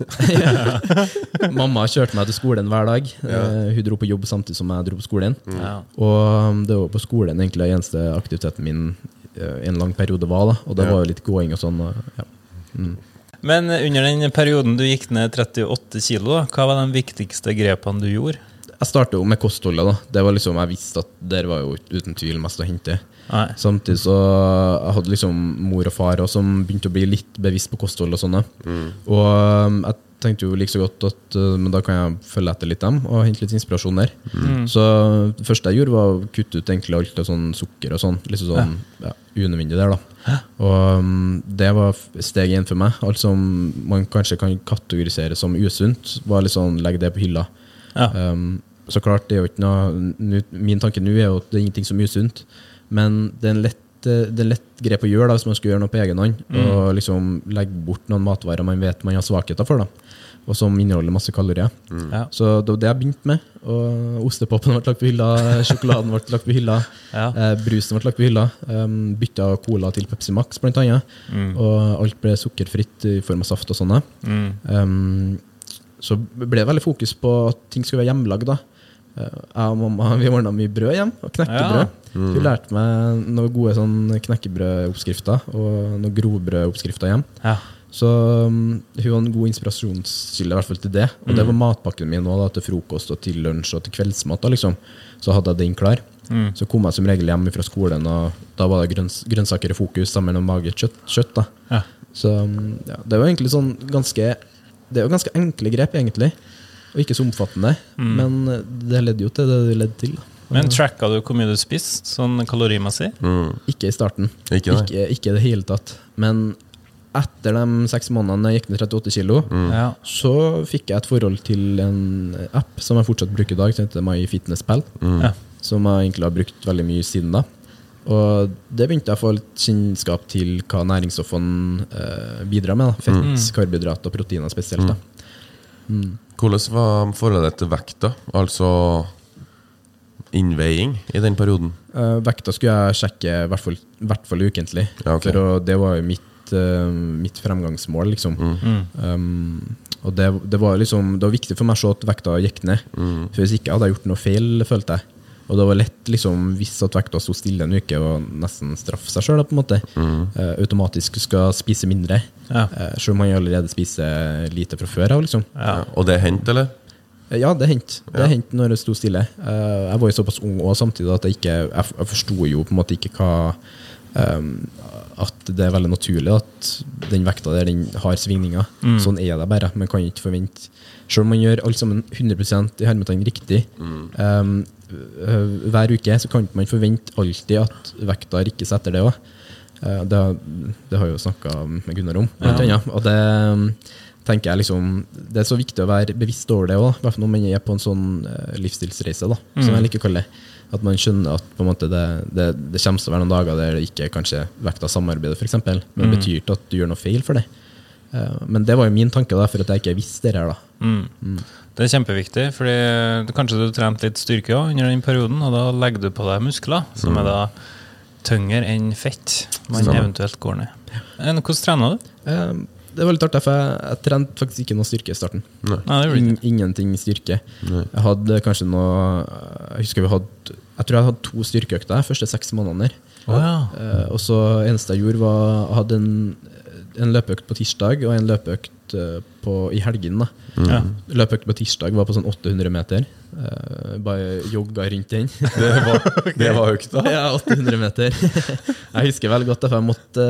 [SPEAKER 3] Mamma kjørte meg til skolen hver dag. Ja. hun dro på jobb samtidig som jeg dro på skolen.
[SPEAKER 2] Ja.
[SPEAKER 3] Og um, det var på skolen egentlig den eneste aktiviteten min eh, en lang periode var. da Og det var jo litt gåing og sånn. Ja. Mm.
[SPEAKER 2] Men under den perioden du gikk ned 38 kilo, hva var de viktigste grepene du gjorde?
[SPEAKER 3] Jeg startet jo med kostholdet. da Det var liksom, Jeg visste at der var jo uten tvil mest å hente.
[SPEAKER 2] Nei.
[SPEAKER 3] Samtidig så jeg hadde liksom mor og far også, som begynte å bli litt bevisst på kosthold og sånne. Og um, jeg tenkte jo like så godt at uh, men da kan jeg følge etter litt dem og hente litt inspirasjon der. Så det første jeg gjorde, var å kutte ut egentlig alt av sånn sukker og sånn. Litt sånn ja, unødvendig der, da. Og um, det var steg én for meg. Alt som man kanskje kan kategorisere som usunt, var litt sånn legg det på hylla.
[SPEAKER 2] Ja.
[SPEAKER 3] Um, så klart, det er jo ikke noe Min tanke nå er jo at det er ingenting som er usunt, men det er en lett, eh, det er lett grep å gjøre da, hvis man skal gjøre noe på egen hånd. Og liksom legge bort noen matvarer man vet man har svakheter for, da, og som inneholder masse kalorier.
[SPEAKER 2] Ja.
[SPEAKER 3] Så det var det jeg begynte med. Og Ostepopen ble lagt på hylla, sjokoladen ble lagt på hylla,
[SPEAKER 2] Ja.
[SPEAKER 3] eh, brusen ble lagt på hylla. Um, bytta cola til Pepsi Max, blant annet. Og alt ble sukkerfritt i form av saft og sånne.
[SPEAKER 2] Mm.
[SPEAKER 3] Um, så ble det veldig fokus på at ting skulle være hjemmelagd. Eh, Jeg og mamma vi ordna mye brød hjem, og knekkebrød. Hun lærte meg noen gode sånn knekkebrødoppskrifter og noen grovbrødoppskrifter hjem.
[SPEAKER 2] Ja.
[SPEAKER 3] Så um, hun var en god inspirasjonskilde i hvert fall til det. Og det var matpakken min nå da, til frokost og til lunsj og til kveldsmat. da liksom. Så hadde jeg den klar. Så kom jeg som regel hjem fra skolen, og da var det grønns grønnsaker i fokus sammen med magert kjøtt. kjøtt da.
[SPEAKER 2] Ja.
[SPEAKER 3] Så um, ja, det var egentlig sånn ganske Det er jo ganske enkle grep, egentlig. Og ikke så omfattende. Men uh, det ledde jo til det det ledde til. da.
[SPEAKER 2] Men tracka du hvor mye du spiste, sånn kalorimessig?
[SPEAKER 3] Ikke i starten.
[SPEAKER 4] Ikke?
[SPEAKER 3] Ikke, ikke i det hele tatt. Men etter de seks månedene jeg gikk ned 38 kilo,
[SPEAKER 2] Ja.
[SPEAKER 3] så fikk jeg et forhold til en app som jeg fortsatt bruker i dag, som heter MyFitnessPal.
[SPEAKER 2] Ja.
[SPEAKER 3] Som jeg egentlig har brukt veldig mye siden da. Og det begynte jeg å få litt kjennskap til hva næringsstoffene eh, bidrar med. Da. Fett, karbohydrat og proteiner spesielt. Da.
[SPEAKER 4] Hvordan var forholdet til vekta? Altså innveiing i den perioden?
[SPEAKER 3] Eh, vekta skulle jeg sjekke i hvert fall, ukentlig.
[SPEAKER 4] Ja, okay.
[SPEAKER 3] For å, det var jo mitt, eh, mitt fremgangsmål, liksom. Um, og det, det var liksom Det var viktig for meg å se at vekta gikk ned. For Hvis ikke hadde jeg gjort noe feil, følte jeg. Og det var lett liksom, hvis at vekta sto stille en uke, og nesten straffe seg sjøl. Uh, automatisk skal spise mindre.
[SPEAKER 2] Ja.
[SPEAKER 3] Uh, selv om man allerede spiser lite fra før av. Liksom.
[SPEAKER 2] Ja.
[SPEAKER 4] Og det hendte, eller?
[SPEAKER 3] Ja, det hendte Det hendte når det sto stille. Uh, jeg var jo såpass ung og samtidig at jeg ikke Jeg, jeg forsto jo på en måte ikke hva At det er veldig naturlig at den vekta der den har svingninger. Sånn er det bare. Man kan ikke forvente Selv om man gjør alt sammen 100% i hermetegn riktig mm. øh, hver uke, så kan ikke man forvente alltid at vekta rikkes etter det òg. det, har- det har jeg jo snakka med Gunnar om, blant annet. Og det um, tenker jeg liksom Det er så viktig å være bevisst over det òg, i hvert fall når man er på en sånn eh, livsstilsreise, da, som jeg liker å kalle det. At man skjønner at måte det, det, det kommer til å være noen dager der det ikke kanskje vekta samarbeidet, f.eks. Men det betyr ikke at du gjør noe feil for det. Eh, men det var jo min tanke, da, for at jeg ikke visste det her. da.
[SPEAKER 2] Mm. Det er kjempeviktig, fordi kanskje du trente litt styrke også under den perioden, og da legger du på deg muskler, som er da tyngre enn fett man
[SPEAKER 4] Stemmer.
[SPEAKER 2] eventuelt går ned. Hvordan trener du?
[SPEAKER 3] Det var litt artig, for jeg, jeg trente faktisk ikke noe styrke i starten.
[SPEAKER 2] Nei,
[SPEAKER 3] In, ingenting styrke. Jeg hadde kanskje noe Jeg husker vi hadde Jeg tror jeg hadde to styrkeøkter de første seks månedene. der.
[SPEAKER 2] Å ja.
[SPEAKER 3] uh, og så eneste jeg gjorde, var jeg hadde en, en løpeøkt på tirsdag og en løpeøkt eh, på, i helgen. da.
[SPEAKER 2] ja.
[SPEAKER 3] Løpeøkt på tirsdag var på sånn 800 meter. Uh, bare jogga rundt den.
[SPEAKER 4] Det var, det var økta?
[SPEAKER 3] ja, 800 meter. jeg husker veldig godt det, for jeg måtte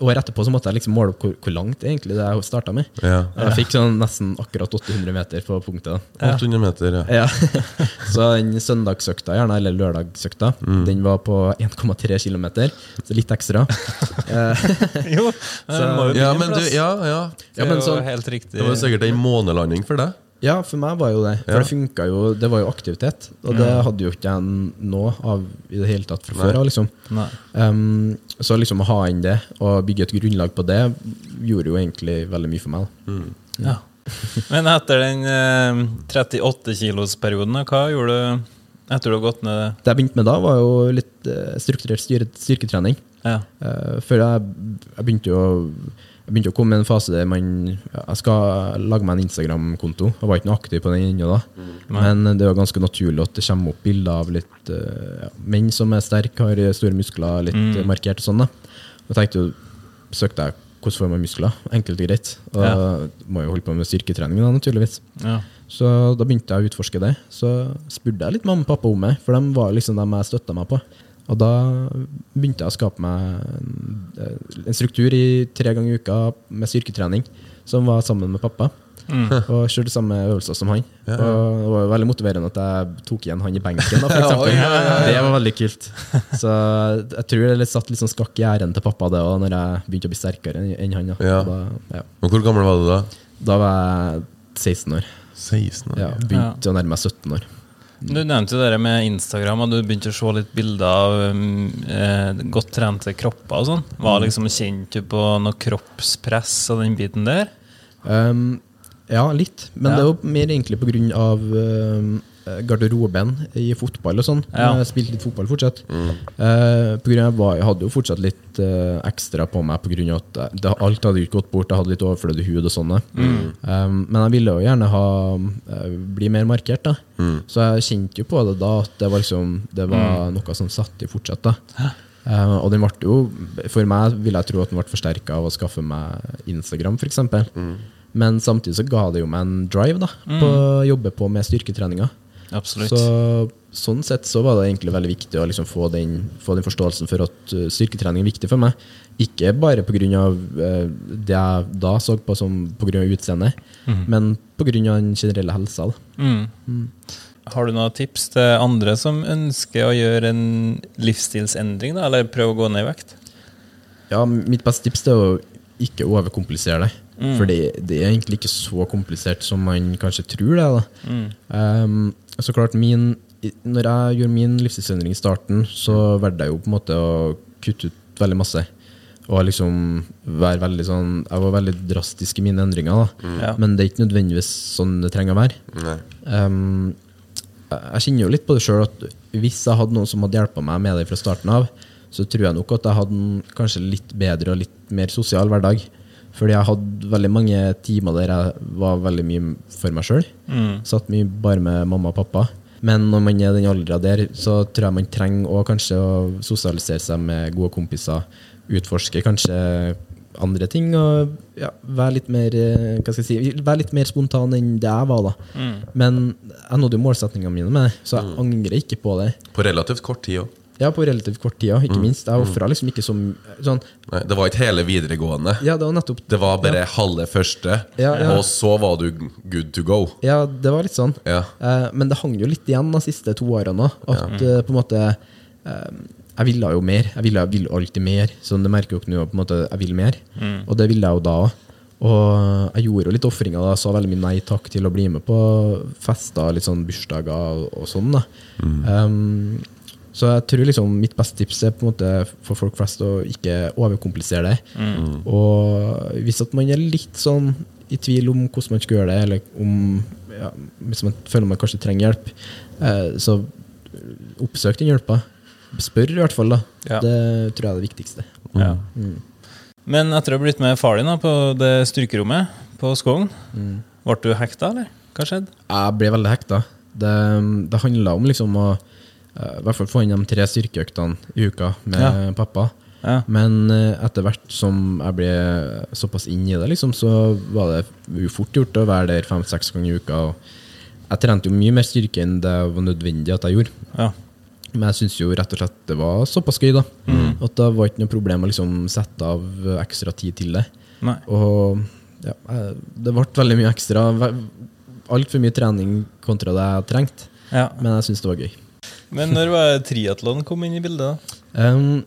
[SPEAKER 3] Året etterpå så måtte jeg liksom måle opp hvor, hvor langt egentlig det jeg starta med.
[SPEAKER 4] Ja.
[SPEAKER 3] Jeg fikk sånn nesten akkurat 800 meter på punktet.
[SPEAKER 4] 800 meter, ja.
[SPEAKER 3] Ja. Så den søndagsøkta, gjerne, eller lørdagsøkta, den var på 1,3 km, så litt ekstra. Eh,
[SPEAKER 2] Jo, jo
[SPEAKER 4] Ja, men du, ja, ja.
[SPEAKER 2] Det er
[SPEAKER 3] men
[SPEAKER 2] jo
[SPEAKER 3] sånn-
[SPEAKER 2] helt riktig.
[SPEAKER 4] Det var sikkert en månelanding for deg.
[SPEAKER 3] Ja, for meg var jo det. For
[SPEAKER 4] Ja.
[SPEAKER 3] det funka jo, det var jo aktivitet. Og det hadde jo ikke jeg nå av i det hele tatt fra før av. liksom. Um, så liksom å ha inn det, og bygge et grunnlag på det, gjorde jo egentlig veldig mye for meg. Mm.
[SPEAKER 2] Ja. Men etter den eh, 38-kilosperioden, hva gjorde du etter du har gått ned
[SPEAKER 3] Det jeg begynte med da, var jo litt eh, strukturert styrketrening.
[SPEAKER 2] Ja.
[SPEAKER 3] Uh, før jeg, jeg begynte jo jeg begynte å komme i en fase der man Jeg skal lage meg en Instagram-konto. Jeg var ikke noe aktiv på den ennå da. Men det var ganske naturlig at det kommer opp bilder av litt eh, ja, menn som er sterke, har store muskler, litt mm. markert og sånn. da. Og jeg tenkte jo, søkte jeg hvordan får man muskler. Enkelt og greit. Og
[SPEAKER 2] Ja.
[SPEAKER 3] må jo holde på med styrketrening, da, naturligvis.
[SPEAKER 2] Ja.
[SPEAKER 3] Så da begynte jeg å utforske det. Så spurte jeg litt mamma og pappa om det, for de var liksom dem jeg støtta meg på. Og da begynte jeg å skape meg en, en struktur i tre ganger i uka med styrketrening, som var sammen med pappa. Og kjørte samme øvelser som han. Og det var jo veldig motiverende at jeg tok igjen han i benken. Da, for ja, Det var veldig kult. Så jeg tror det satt litt sånn skakk i æren til pappa det også, når jeg begynte å bli sterkere enn han. Da.
[SPEAKER 4] Ja.
[SPEAKER 3] Da, ja.
[SPEAKER 4] Men hvor gammel var du da?
[SPEAKER 3] da var jeg 16 år.
[SPEAKER 4] 16 år.
[SPEAKER 3] Ja, begynte å nærme meg 17 år.
[SPEAKER 2] Du nevnte jo det med Instagram, og du begynte å se litt bilder av um, eh, godt trente kropper og sånn. Var liksom Kjente du på noe kroppspress og den biten der?
[SPEAKER 3] Um, ja, litt. Men
[SPEAKER 2] Ja.
[SPEAKER 3] det er jo mer egentlig på grunn av um, garderoben i fotball og sånn.
[SPEAKER 2] Ja.
[SPEAKER 3] Jeg spilte litt fotball fortsatt. Eh, på grunn av, jeg var- jeg hadde jo fortsatt litt eh, ekstra på meg av at det, det, alt hadde ikke gått bort. Jeg hadde litt overflødig hud og sånne. Mm. Um, men jeg ville jo gjerne ha eh, bli mer markert, da. Så jeg kjente jo på det da at det var, liksom, det var noe som satt i fortsatt. da. Uh, og den ble jo, for meg vil jeg tro at den ble forsterka av å skaffe meg Instagram, f.eks. Men samtidig så ga det jo meg en drive da, på å jobbe på med styrketreninga.
[SPEAKER 2] Absolutt.
[SPEAKER 3] Så, sånn sett så var det egentlig veldig viktig å liksom få, den, få den forståelsen for at uh, styrketrening er viktig for meg. Ikke bare pga. Uh, det jeg da så på som pga. utseendet, men pga. den generelle helsa. Mm.
[SPEAKER 2] Mm. Har du noen tips til andre som ønsker å gjøre en livsstilsendring, da, eller prøve å gå ned i vekt?
[SPEAKER 3] Ja, mitt beste tips er å ikke overkomplisere det. For det, det er egentlig ikke så komplisert som man kanskje tror det. Da. Um, så klart, min når jeg gjorde min livsstilsendring i starten, så valgte jeg jo på en måte å kutte ut veldig masse. Og liksom være veldig sånn Jeg var veldig drastisk i mine endringer, da.
[SPEAKER 2] Ja.
[SPEAKER 3] Men det er ikke nødvendigvis sånn det trenger å være. Um, jeg jeg kjenner jo litt på det sjøl at hvis jeg hadde noen som hadde hjulpet meg med det fra starten av, så tror jeg nok at jeg hadde en kanskje litt bedre og litt mer sosial hverdag. Fordi jeg hadde veldig mange timer der jeg var veldig mye for meg sjøl. Satt mye bare med mamma og pappa. Men når man er den alderen der, så tror jeg man trenger å kanskje å sosialisere seg med gode kompiser. Utforske kanskje andre ting og ja, være litt mer eh, hva skal jeg si, være litt mer spontan enn det jeg var. da. Men jeg nådde jo målsettingene mine med det, så jeg angrer ikke på det.
[SPEAKER 4] På relativt kort tid òg.
[SPEAKER 3] Ja, på relativt kort tid, ja, ikke minst. Jeg ofra liksom ikke som sånn
[SPEAKER 4] Det var ikke hele videregående.
[SPEAKER 3] Ja, det var nettopp
[SPEAKER 4] Det var bare halve første,
[SPEAKER 3] Ja, ja.
[SPEAKER 4] og så var du good to go.
[SPEAKER 3] Ja, det var litt sånn.
[SPEAKER 4] Ja.
[SPEAKER 3] Eh, men det hang jo litt igjen de siste to årene òg. At eh, på en måte eh, Jeg ville jo mer. Jeg ville, jeg ville alltid mer. Så det merker jo ikke nå på en måte jeg vil mer. Og det ville jeg jo da òg. Og jeg gjorde jo litt ofringer. da, Sa veldig mye nei takk til å bli med på fester, litt sånn bursdager og, og sånn. da. Um, så jeg tror liksom mitt beste tips er på en måte for folk flest å ikke overkomplisere det. Og hvis at man er litt sånn i tvil om hvordan man skal gjøre det, eller om ja, hvis man føler man kanskje trenger hjelp, eh, så oppsøk den hjelpa. Spør i hvert fall, da.
[SPEAKER 2] Ja.
[SPEAKER 3] Det tror jeg er det viktigste.
[SPEAKER 2] Ja. Men etter å ha blitt med far din da, på det styrkerommet på Skogn, ble du hekta, eller? Hva skjedde?
[SPEAKER 3] Jeg ble veldig hekta. Det, det handla om liksom å i hvert fall få inn de tre styrkeøktene i uka med
[SPEAKER 2] Ja.
[SPEAKER 3] pappa.
[SPEAKER 2] Ja.
[SPEAKER 3] Men eh, etter hvert som jeg ble såpass inn i det, liksom, så var det jo fort gjort å være der fem-seks ganger i uka. Og jeg trente jo mye mer styrke enn det var nødvendig at jeg gjorde.
[SPEAKER 2] Ja.
[SPEAKER 3] Men jeg syns jo rett og slett det var såpass gøy, da. At det var ikke noe problem å liksom sette av ekstra tid til det.
[SPEAKER 2] Nei.
[SPEAKER 3] Og ja, det ble veldig mye ekstra. Altfor mye trening kontra det jeg trengte.
[SPEAKER 2] Ja.
[SPEAKER 3] Men jeg syns det var gøy.
[SPEAKER 2] Men når var triatlon kom inn i bildet? da?
[SPEAKER 3] Um,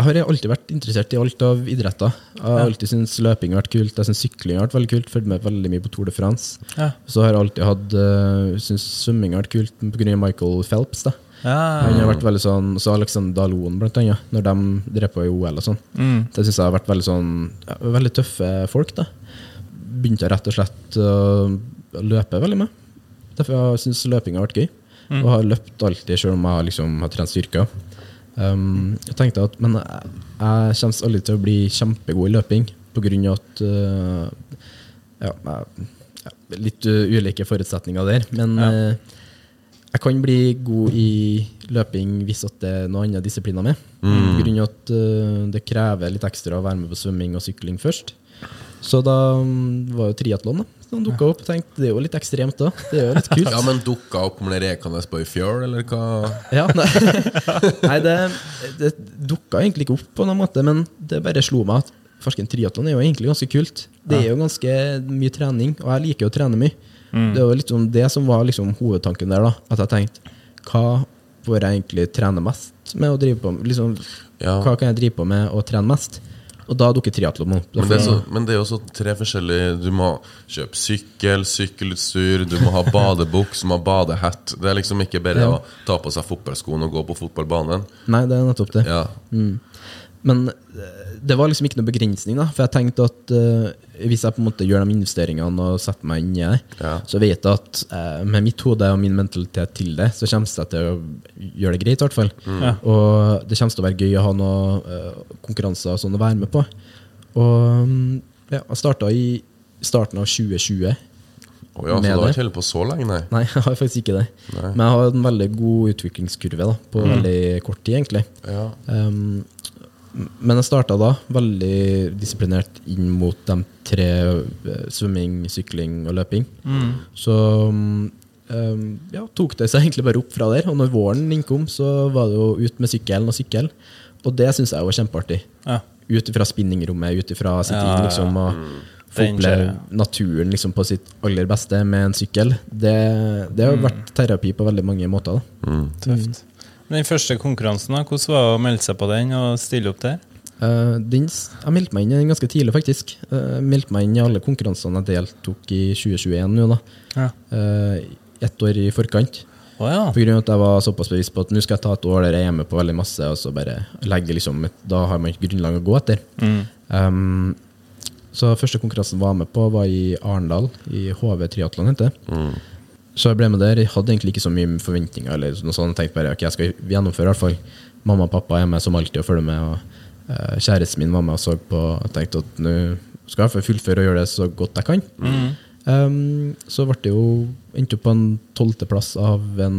[SPEAKER 3] jeg har alltid vært interessert i alt av idretter. Jeg har alltid syntes løping har vært kult. Jeg syns sykling har vært veldig kult. Følger med veldig mye på Tour de France.
[SPEAKER 2] Ja.
[SPEAKER 3] Så har jeg alltid hatt uh, syntes svømming har vært kult pga. Michael Phelps. da
[SPEAKER 2] Ja.
[SPEAKER 3] Han har vært veldig sånn Så Alexander Dalon, blant annet, når de drev på i OL og sånn.
[SPEAKER 2] Mm.
[SPEAKER 3] Det syns jeg har vært veldig sånn ja, Veldig tøffe folk, da. Begynte jeg rett og slett å løpe veldig med. Derfor syns løping har vært gøy. Og har løpt alltid, selv om jeg liksom har trent styrker. Um, jeg tenkte at Men jeg, jeg kommer aldri til å bli kjempegod i løping av at uh, ja, jeg, Litt uh, ulike forutsetninger der. Men
[SPEAKER 2] Ja.
[SPEAKER 3] uh, jeg kan bli god i løping hvis at det er noe annet disipliner med. På grunn av at uh, det krever litt ekstra å være med på svømming og sykling først. Så da um, var jo triatlon, da. Som dukka opp. Tenkte, det er jo litt ekstremt, da. Det er jo litt kult.
[SPEAKER 4] Ja, men dukka opp med rekende på ei fjøl, eller hva?
[SPEAKER 3] Ja, nei, nei det, det dukka egentlig ikke opp på noen måte, men det bare slo meg at farsken triatlon er jo egentlig ganske kult. Det er jo ganske mye trening, og jeg liker jo å trene mye. Det var liksom det som var liksom hovedtanken der, da. At jeg tenkte hva får jeg egentlig trene mest med å drive på med? Liksom,
[SPEAKER 4] Ja.
[SPEAKER 3] Hva kan jeg drive på med å trene mest? Og da dukker triatlon opp.
[SPEAKER 4] Men det, så, men det er jo så tre forskjellige Du må kjøpe sykkel, sykkelutstyr, du må ha badebuks, du må ha badehatt. Det er liksom ikke bare
[SPEAKER 3] Ja.
[SPEAKER 4] å ta på seg fotballskoene og gå på fotballbanen.
[SPEAKER 3] Nei, det er nettopp det.
[SPEAKER 4] Ja.
[SPEAKER 3] Men eh, det var liksom ikke noe begrensning, da. For jeg tenkte at uh, hvis jeg på en måte gjør de investeringene og setter meg inn i det,
[SPEAKER 4] Ja.
[SPEAKER 3] så vet jeg at uh, med mitt hode og min mentalitet til det, så kommer jeg til å gjøre det greit, i hvert fall.
[SPEAKER 2] Ja.
[SPEAKER 3] Og det kommer til å være gøy å ha noen uh, konkurranser og sånn å være med på. Og mm, ja, jeg starta i starten av 2020.
[SPEAKER 4] Oh, ja, så du har ikke holdt på så lenge, nei?
[SPEAKER 3] Nei, jeg har faktisk ikke det.
[SPEAKER 4] Nei.
[SPEAKER 3] Men jeg har en veldig god utviklingskurve da, på veldig kort tid, egentlig.
[SPEAKER 4] Ja.
[SPEAKER 3] Um, men jeg starta da veldig disiplinert inn mot de tre eh, svømming, sykling og løping. Så um, ja, tok det seg egentlig bare opp fra der. Og når våren innkom, så var det jo ut med sykkelen og sykkel. Og det syns jeg var kjempeartig.
[SPEAKER 2] Ja.
[SPEAKER 3] Ut ifra spinningrommet, ut ifra sitt
[SPEAKER 2] Ja,
[SPEAKER 3] liksom, og få oppleve naturen liksom, på sitt aller beste med en sykkel. Det, det har vært terapi på veldig mange måter. Da.
[SPEAKER 2] Tøft. Den første konkurransen, da, hvordan var det å melde seg på den og stille opp der?
[SPEAKER 3] Uh, den, jeg meldte meg inn ganske tidlig, faktisk. Uh, meldte meg inn i alle konkurransene jeg deltok i 2021 nå, da.
[SPEAKER 2] Ja.
[SPEAKER 3] Uh, ett år i forkant.
[SPEAKER 2] Oh, ja.
[SPEAKER 3] På grunn av at jeg var såpass bevisst på at nå skal jeg ta et år der jeg er med på veldig masse, og så bare legge liksom et, Da har man et grunnlag å gå etter. Um, så første konkurransen jeg var med på, var i Arendal, i HV Triatlon, heter det. Så jeg ble med der. Jeg hadde egentlig ikke så mye forventninger. eller noe sånt. Jeg tenkte bare ok, jeg skal gjennomføre i hvert fall. Mamma og pappa er med som alltid og følger med. og uh, Kjæresten min var med og så på. Jeg tenkte at nå skal jeg fullføre og gjøre det så godt jeg kan. Um, så ble det jo endte opp på en tolvteplass av en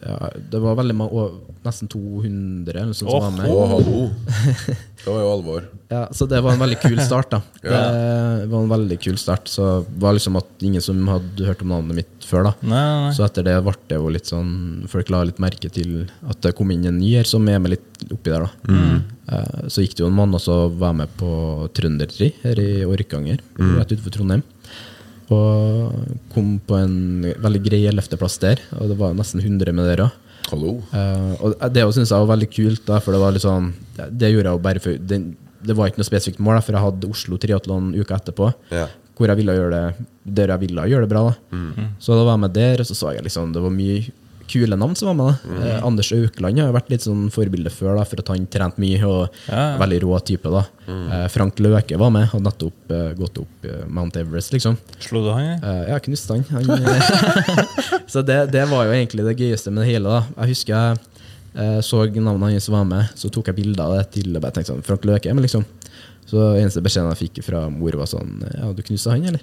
[SPEAKER 3] ja, Det var veldig mange, nesten 200 eller noe sånt som var med.
[SPEAKER 4] Oh, hallo! Det var jo alvor.
[SPEAKER 3] Ja, så det var en veldig kul start, da. Det var en veldig kul start. Så det var liksom at ingen som hadde hørt om navnet mitt før, da.
[SPEAKER 2] Nei, nei.
[SPEAKER 3] Så etter det ble det jo litt sånn Folk la litt merke til at det kom inn en ny her som er med litt oppi der, da. mm. Så gikk det jo en mann og så var med på Trøndertri her i Orkanger, rett utenfor Trondheim. Og kom på en veldig grei ellevteplass der, og det var nesten 100 med dere.
[SPEAKER 4] Hallo.
[SPEAKER 3] Uh, og det synes jeg var veldig kult, da, for det var litt sånn Det, gjorde jeg jo bare for det, det var ikke noe spesifikt mål, da, for jeg hadde Oslo triatlon uka etterpå.
[SPEAKER 4] Ja.
[SPEAKER 3] Hvor jeg ville gjøre det Der jeg ville gjøre det bra. da Så da var jeg med der, og så så jeg liksom det var mye kule navn som var med. da eh, Anders Aukland har jo vært litt sånn forbilde før, da for at han trente mye og
[SPEAKER 2] Ja, ja.
[SPEAKER 3] veldig rå type. da eh, Frank Løke var med, hadde nettopp eh, gått opp eh, Mount Everest, liksom.
[SPEAKER 2] Slo du han, eller?
[SPEAKER 3] Eh, ja, knuste han. han så det, det var jo egentlig det gøyeste med det hele. da Jeg husker jeg eh, så navnet hans var med, så tok jeg bilde av det til og bare tenkte sånn, Frank Løke. Men liksom Så eneste beskjeden jeg fikk fra mor, var sånn Ja, du knuste han, eller?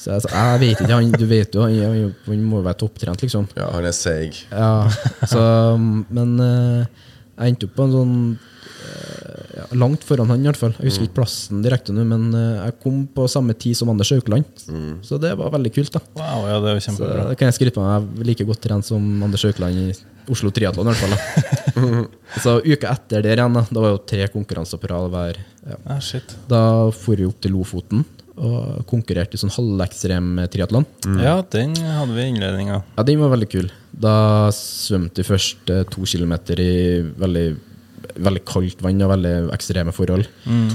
[SPEAKER 3] Så jeg sa jeg vet ikke, han, du vet jo, han, han, han må jo være topptrent, liksom.
[SPEAKER 4] Ja, han er seig.
[SPEAKER 3] Ja, så Men eh, jeg endte opp på en sånn eh, ja, Langt foran han, i hvert fall. Jeg husker ikke plassen direkte nå, men eh, jeg kom på samme tid som Anders Aukland. Så det var veldig kult. da
[SPEAKER 2] Wow, ja, det er
[SPEAKER 3] Så det kan jeg skryte på meg. Jeg er like godt trent som Anders Haukeland i Oslo Triatlon. i hvert fall da. Så uka etter der igjen, da, da var jo tre konkurranser på rad hver. Ja.
[SPEAKER 2] Ah.
[SPEAKER 3] Da for vi opp til Lofoten og konkurrerte i sånn halvekstrem triatlon.
[SPEAKER 2] Ja, den hadde vi i innledninga.
[SPEAKER 3] Ja, den var veldig kul. Da svømte vi først eh, to kilometer i veldig, veldig kaldt vann og veldig ekstreme forhold.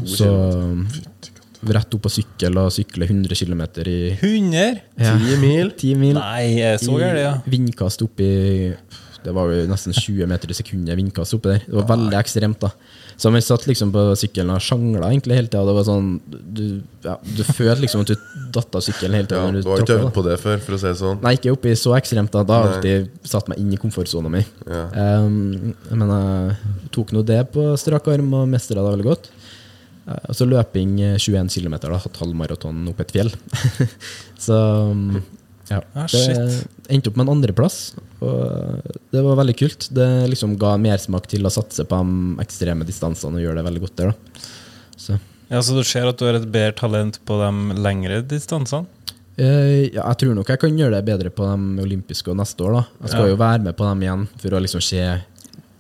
[SPEAKER 3] Så rett opp på sykkel og sykle 100 km i
[SPEAKER 2] 100?
[SPEAKER 3] ja,
[SPEAKER 4] Ti mil.
[SPEAKER 3] 10 mil.
[SPEAKER 2] Nei, jeg så gærent, ja.
[SPEAKER 3] I Vindkast oppi Det var jo nesten 20 meter i sekundet vindkast oppi der. Det var veldig ekstremt. da Så vi satt liksom på sykkelen og sjangla egentlig hele tida. Det var sånn Du, ja, du følte liksom at du datt av sykkelen hele tida.
[SPEAKER 4] Ja, du
[SPEAKER 3] du
[SPEAKER 4] har ikke øvd på det før, for å si det sånn.
[SPEAKER 3] Nei, ikke oppi så ekstremt. da Da har jeg alltid satt meg inn i komfortsona mi.
[SPEAKER 4] Ja.
[SPEAKER 3] Um, men jeg tok nå det på strak arm og mestra det veldig godt. Eh, Og så løping eh, 21 km, da, hatt halvmaraton opp et fjell. så um, ja.
[SPEAKER 2] Ah,
[SPEAKER 3] det endte opp med en andreplass, og det var veldig kult. Det liksom ga mersmak til å satse på de ekstreme distansene og gjøre det veldig godt der. Så
[SPEAKER 2] ja. Så du ser at du har et bedre talent på de lengre distansene?
[SPEAKER 3] Eh, ja, jeg tror nok jeg kan gjøre det bedre på de olympiske og neste år. da Jeg skal
[SPEAKER 2] Ja.
[SPEAKER 3] jo være med på dem igjen for å liksom se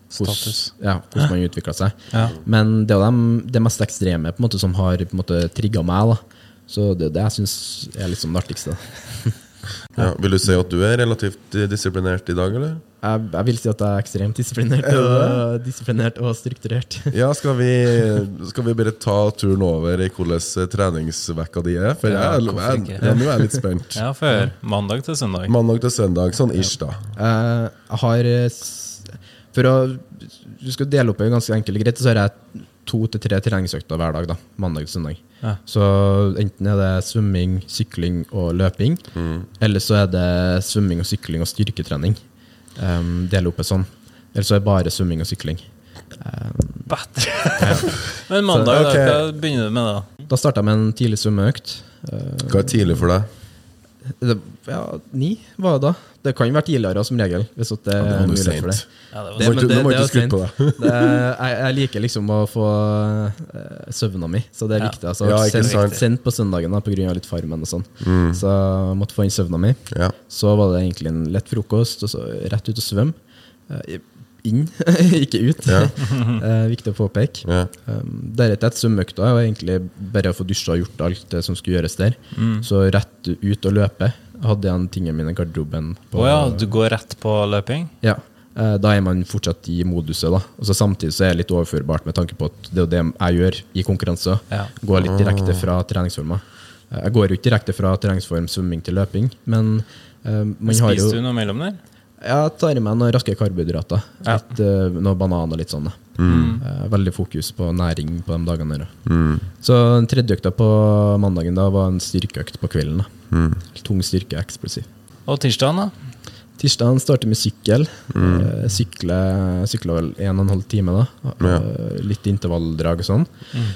[SPEAKER 3] hvordan, ja, hvordan man utvikler seg.
[SPEAKER 2] Ja.
[SPEAKER 3] Men det er jo det mest ekstreme måte som har på trigga meg. da Så det er det jeg syns er liksom det artigste.
[SPEAKER 4] Ja. Vil du si at du er relativt eh, disiplinert i dag, eller?
[SPEAKER 3] Jeg, jeg vil si at jeg er ekstremt disiplinert og, disiplinert og strukturert.
[SPEAKER 4] Ja, skal vi, skal vi bare ta turen over i hvordan eh, treningsvekka di er? For
[SPEAKER 2] Ja,
[SPEAKER 4] jeg, jeg,
[SPEAKER 2] ikke?
[SPEAKER 4] nå er jeg litt spent.
[SPEAKER 2] Ja, før mandag til søndag.
[SPEAKER 4] Mandag til søndag, sånn ish, da.
[SPEAKER 3] Eh, jeg har eh, For å Du skal dele opp i ganske enkelt og greit, så har jeg to til tre treningsøkter hver dag. da Mandag til søndag.
[SPEAKER 2] Ja.
[SPEAKER 3] Så enten er det svømming, sykling og løping. Eller så er det svømming og sykling og styrketrening. Um, dele opp det sånn. Eller så er det bare svømming og sykling.
[SPEAKER 2] Bedre. Men mandag,
[SPEAKER 4] Så, okay.
[SPEAKER 2] da, hva begynner du med da?
[SPEAKER 3] Da starta jeg med en tidlig svømmeøkt. Uh,
[SPEAKER 4] Hva er tidlig for deg?
[SPEAKER 3] det, ja, ni var det da. Det kan være tidligere som regel. Hvis at det
[SPEAKER 4] Ja, det
[SPEAKER 3] er mulighet for det.
[SPEAKER 2] Ja, det var
[SPEAKER 3] Det- det
[SPEAKER 4] ikke på
[SPEAKER 3] sent. Det jeg, jeg liker liksom å få uh, søvna mi, så det er
[SPEAKER 2] Ja.
[SPEAKER 3] viktig. Altså,
[SPEAKER 4] Ja,
[SPEAKER 3] sendt, sendt på søndagen da, av litt farmen og sånn. Så jeg måtte få inn søvna mi.
[SPEAKER 4] Ja.
[SPEAKER 3] Så var det egentlig en lett frokost, og så rett ut og svømme. Uh, inn, ikke ut.
[SPEAKER 4] Ja.
[SPEAKER 3] Eh, viktig å påpeke.
[SPEAKER 4] Ja.
[SPEAKER 3] Um, Deretter etter svømmeøkta var egentlig bare å få dusja og gjort alt det som skulle gjøres der. Så rett ut og løpe. Hadde jeg tingene mine i garderoben. på-
[SPEAKER 2] oh ja, du går rett på løping?
[SPEAKER 3] ja. eh, Da er man fortsatt i moduset. da Og så Samtidig så er det litt overførbart med tanke på at det er jo det jeg gjør i konkurranser.
[SPEAKER 2] Ja.
[SPEAKER 3] Går litt direkte fra treningsformer. Eh, Jeg går jo ikke direkte fra treningsform svømming til løping, men uh, man har jo
[SPEAKER 2] du noe mellom der?
[SPEAKER 3] Jeg tar i meg noen raske karbohydrater.
[SPEAKER 2] Ja.
[SPEAKER 3] Litt, eh, noe banan og litt sånn. Mm. Uh, veldig fokus på næring på de dagene. der. da. Så den tredje økta på mandagen da var en styrkeøkt på kvelden. da. Tung styrke, eksplosiv.
[SPEAKER 2] Og tirsdagen, da?
[SPEAKER 3] Tirsdagen starter med sykkel. Mm. Sykle, sykler, vel en og en halv time. da. Eh, Litt intervalldrag og sånn.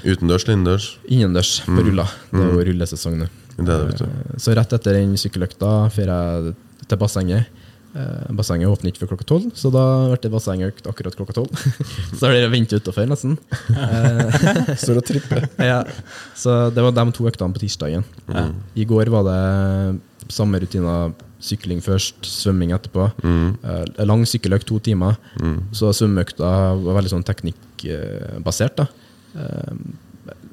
[SPEAKER 4] Utendørs, eller innendørs.
[SPEAKER 3] Innendørs på ruller. Det er jo rullesesong nå.
[SPEAKER 4] Det det, vet du.
[SPEAKER 3] Så rett etter den sykkeløkta drar jeg til bassenget. Eh, Bassenget åpner ikke før klokka tolv, så da ble det bassengøkt akkurat klokka tolv. så har dere ventet utafor, nesten.
[SPEAKER 4] Står og tripper.
[SPEAKER 3] Ja, så det var de to øktene på tirsdagen. I går var det samme rutina. Sykling først, svømming etterpå. Eh, lang sykkeløkt to timer. Så svømmeøkta var veldig sånn teknikkbasert. da.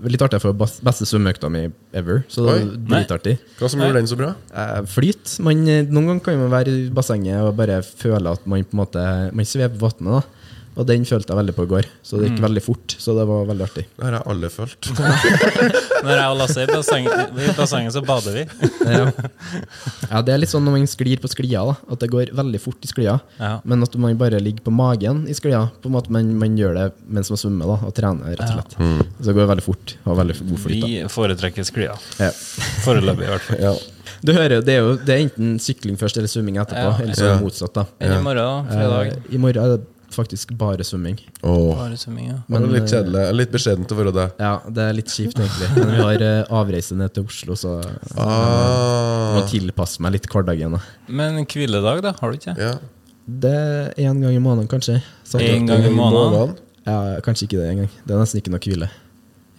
[SPEAKER 3] Litt artig, for beste svømmeøkta mi ever. Så det var dritartig.
[SPEAKER 4] Hva som gjorde den så bra?
[SPEAKER 3] Eh, flyt. Man, eh, noen ganger kan man være i bassenget og bare føle at man på en måte Man svever på vannet. Og den følte jeg veldig på i går. Så det gikk veldig fort. Så det var veldig artig.
[SPEAKER 4] Det har jeg alle følt.
[SPEAKER 2] Når jeg og Lasse er i bassenget, så bader vi.
[SPEAKER 3] Ja. ja, Det er litt sånn når man sklir på sklia, da, at det går veldig fort i sklia.
[SPEAKER 2] Ja.
[SPEAKER 3] Men at man bare ligger på magen i sklia. På en måte Man, man gjør det mens man svømmer da, og trener, rett og slett. Så det går veldig fort. Og veldig god flyt.
[SPEAKER 2] Vi foretrekker sklia.
[SPEAKER 3] Ja.
[SPEAKER 2] Foreløpig, i hvert fall.
[SPEAKER 3] Ja. Du hører jo, det er jo det er enten sykling først eller svømming etterpå.
[SPEAKER 2] Ja.
[SPEAKER 3] Eller så er det motsatt. da
[SPEAKER 2] Enn i morgen. Fredag?
[SPEAKER 3] Eh, I morgen er det faktisk bare svømming.
[SPEAKER 4] Oh.
[SPEAKER 2] Bare svømming, ja.
[SPEAKER 4] det er litt kjedelig. Litt beskjedent å være det.
[SPEAKER 3] Ja, det er litt kjipt, egentlig. Men vi har eh, avreise ned til Oslo, så jeg
[SPEAKER 4] Ah,
[SPEAKER 3] må tilpasse meg litt hverdagen. da.
[SPEAKER 2] Men hviledag, da? Har du ikke?
[SPEAKER 4] ja.
[SPEAKER 3] Det er én gang i måneden, kanskje. Én
[SPEAKER 2] En gang i måneden?
[SPEAKER 3] Ja, kanskje ikke det engang. Det er nesten ikke noe hvile.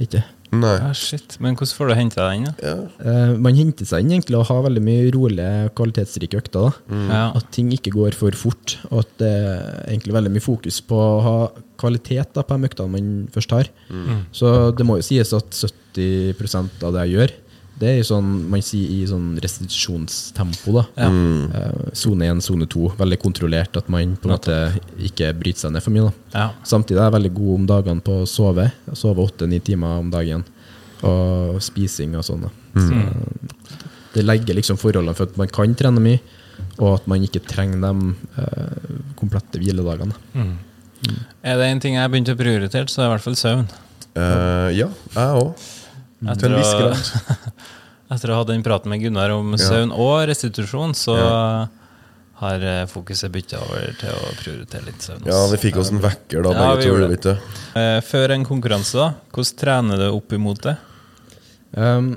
[SPEAKER 3] Ikke.
[SPEAKER 4] Nei.
[SPEAKER 2] Ja, shit. Men hvordan får du henta deg inn, da?
[SPEAKER 4] Ja.
[SPEAKER 3] Uh, man henter seg inn egentlig å ha veldig mye rolige, kvalitetsrike økter. da.
[SPEAKER 2] Ja.
[SPEAKER 3] At ting ikke går for fort, og at det er egentlig veldig mye fokus på å ha kvalitet da, på de øktene man først har. Så det må jo sies at 70% av det jeg gjør, det er sånn, man sier i sånn restitusjonstempo. da.
[SPEAKER 2] Ja.
[SPEAKER 3] Mm. Sone 1, sone 2. Veldig kontrollert, at man på en måte ikke bryter seg ned for mye. da.
[SPEAKER 2] Ja.
[SPEAKER 3] Samtidig er jeg veldig god om dagene på å sove. Sove sover åtte-ni timer om dagen. Og spising og sånn. da. Så det legger liksom forholdene for at man kan trene mye, og at man ikke trenger de eh, komplette hviledagene.
[SPEAKER 2] Er det en ting jeg har begynt å prioritere, så er det i hvert fall søvn.
[SPEAKER 4] Uh, ja, jeg òg. Til
[SPEAKER 2] Etter
[SPEAKER 4] en
[SPEAKER 2] å- Etter å ha hatt den praten med Gunnar om søvn og restitusjon, så har eh, fokuset bytta over til å prioritere litt søvn.
[SPEAKER 4] Ja, vi fikk oss en vekker da,
[SPEAKER 2] Ja, vi
[SPEAKER 4] to.
[SPEAKER 2] Eh, Før en konkurranse, da, hvordan trener du opp imot det?
[SPEAKER 3] Um,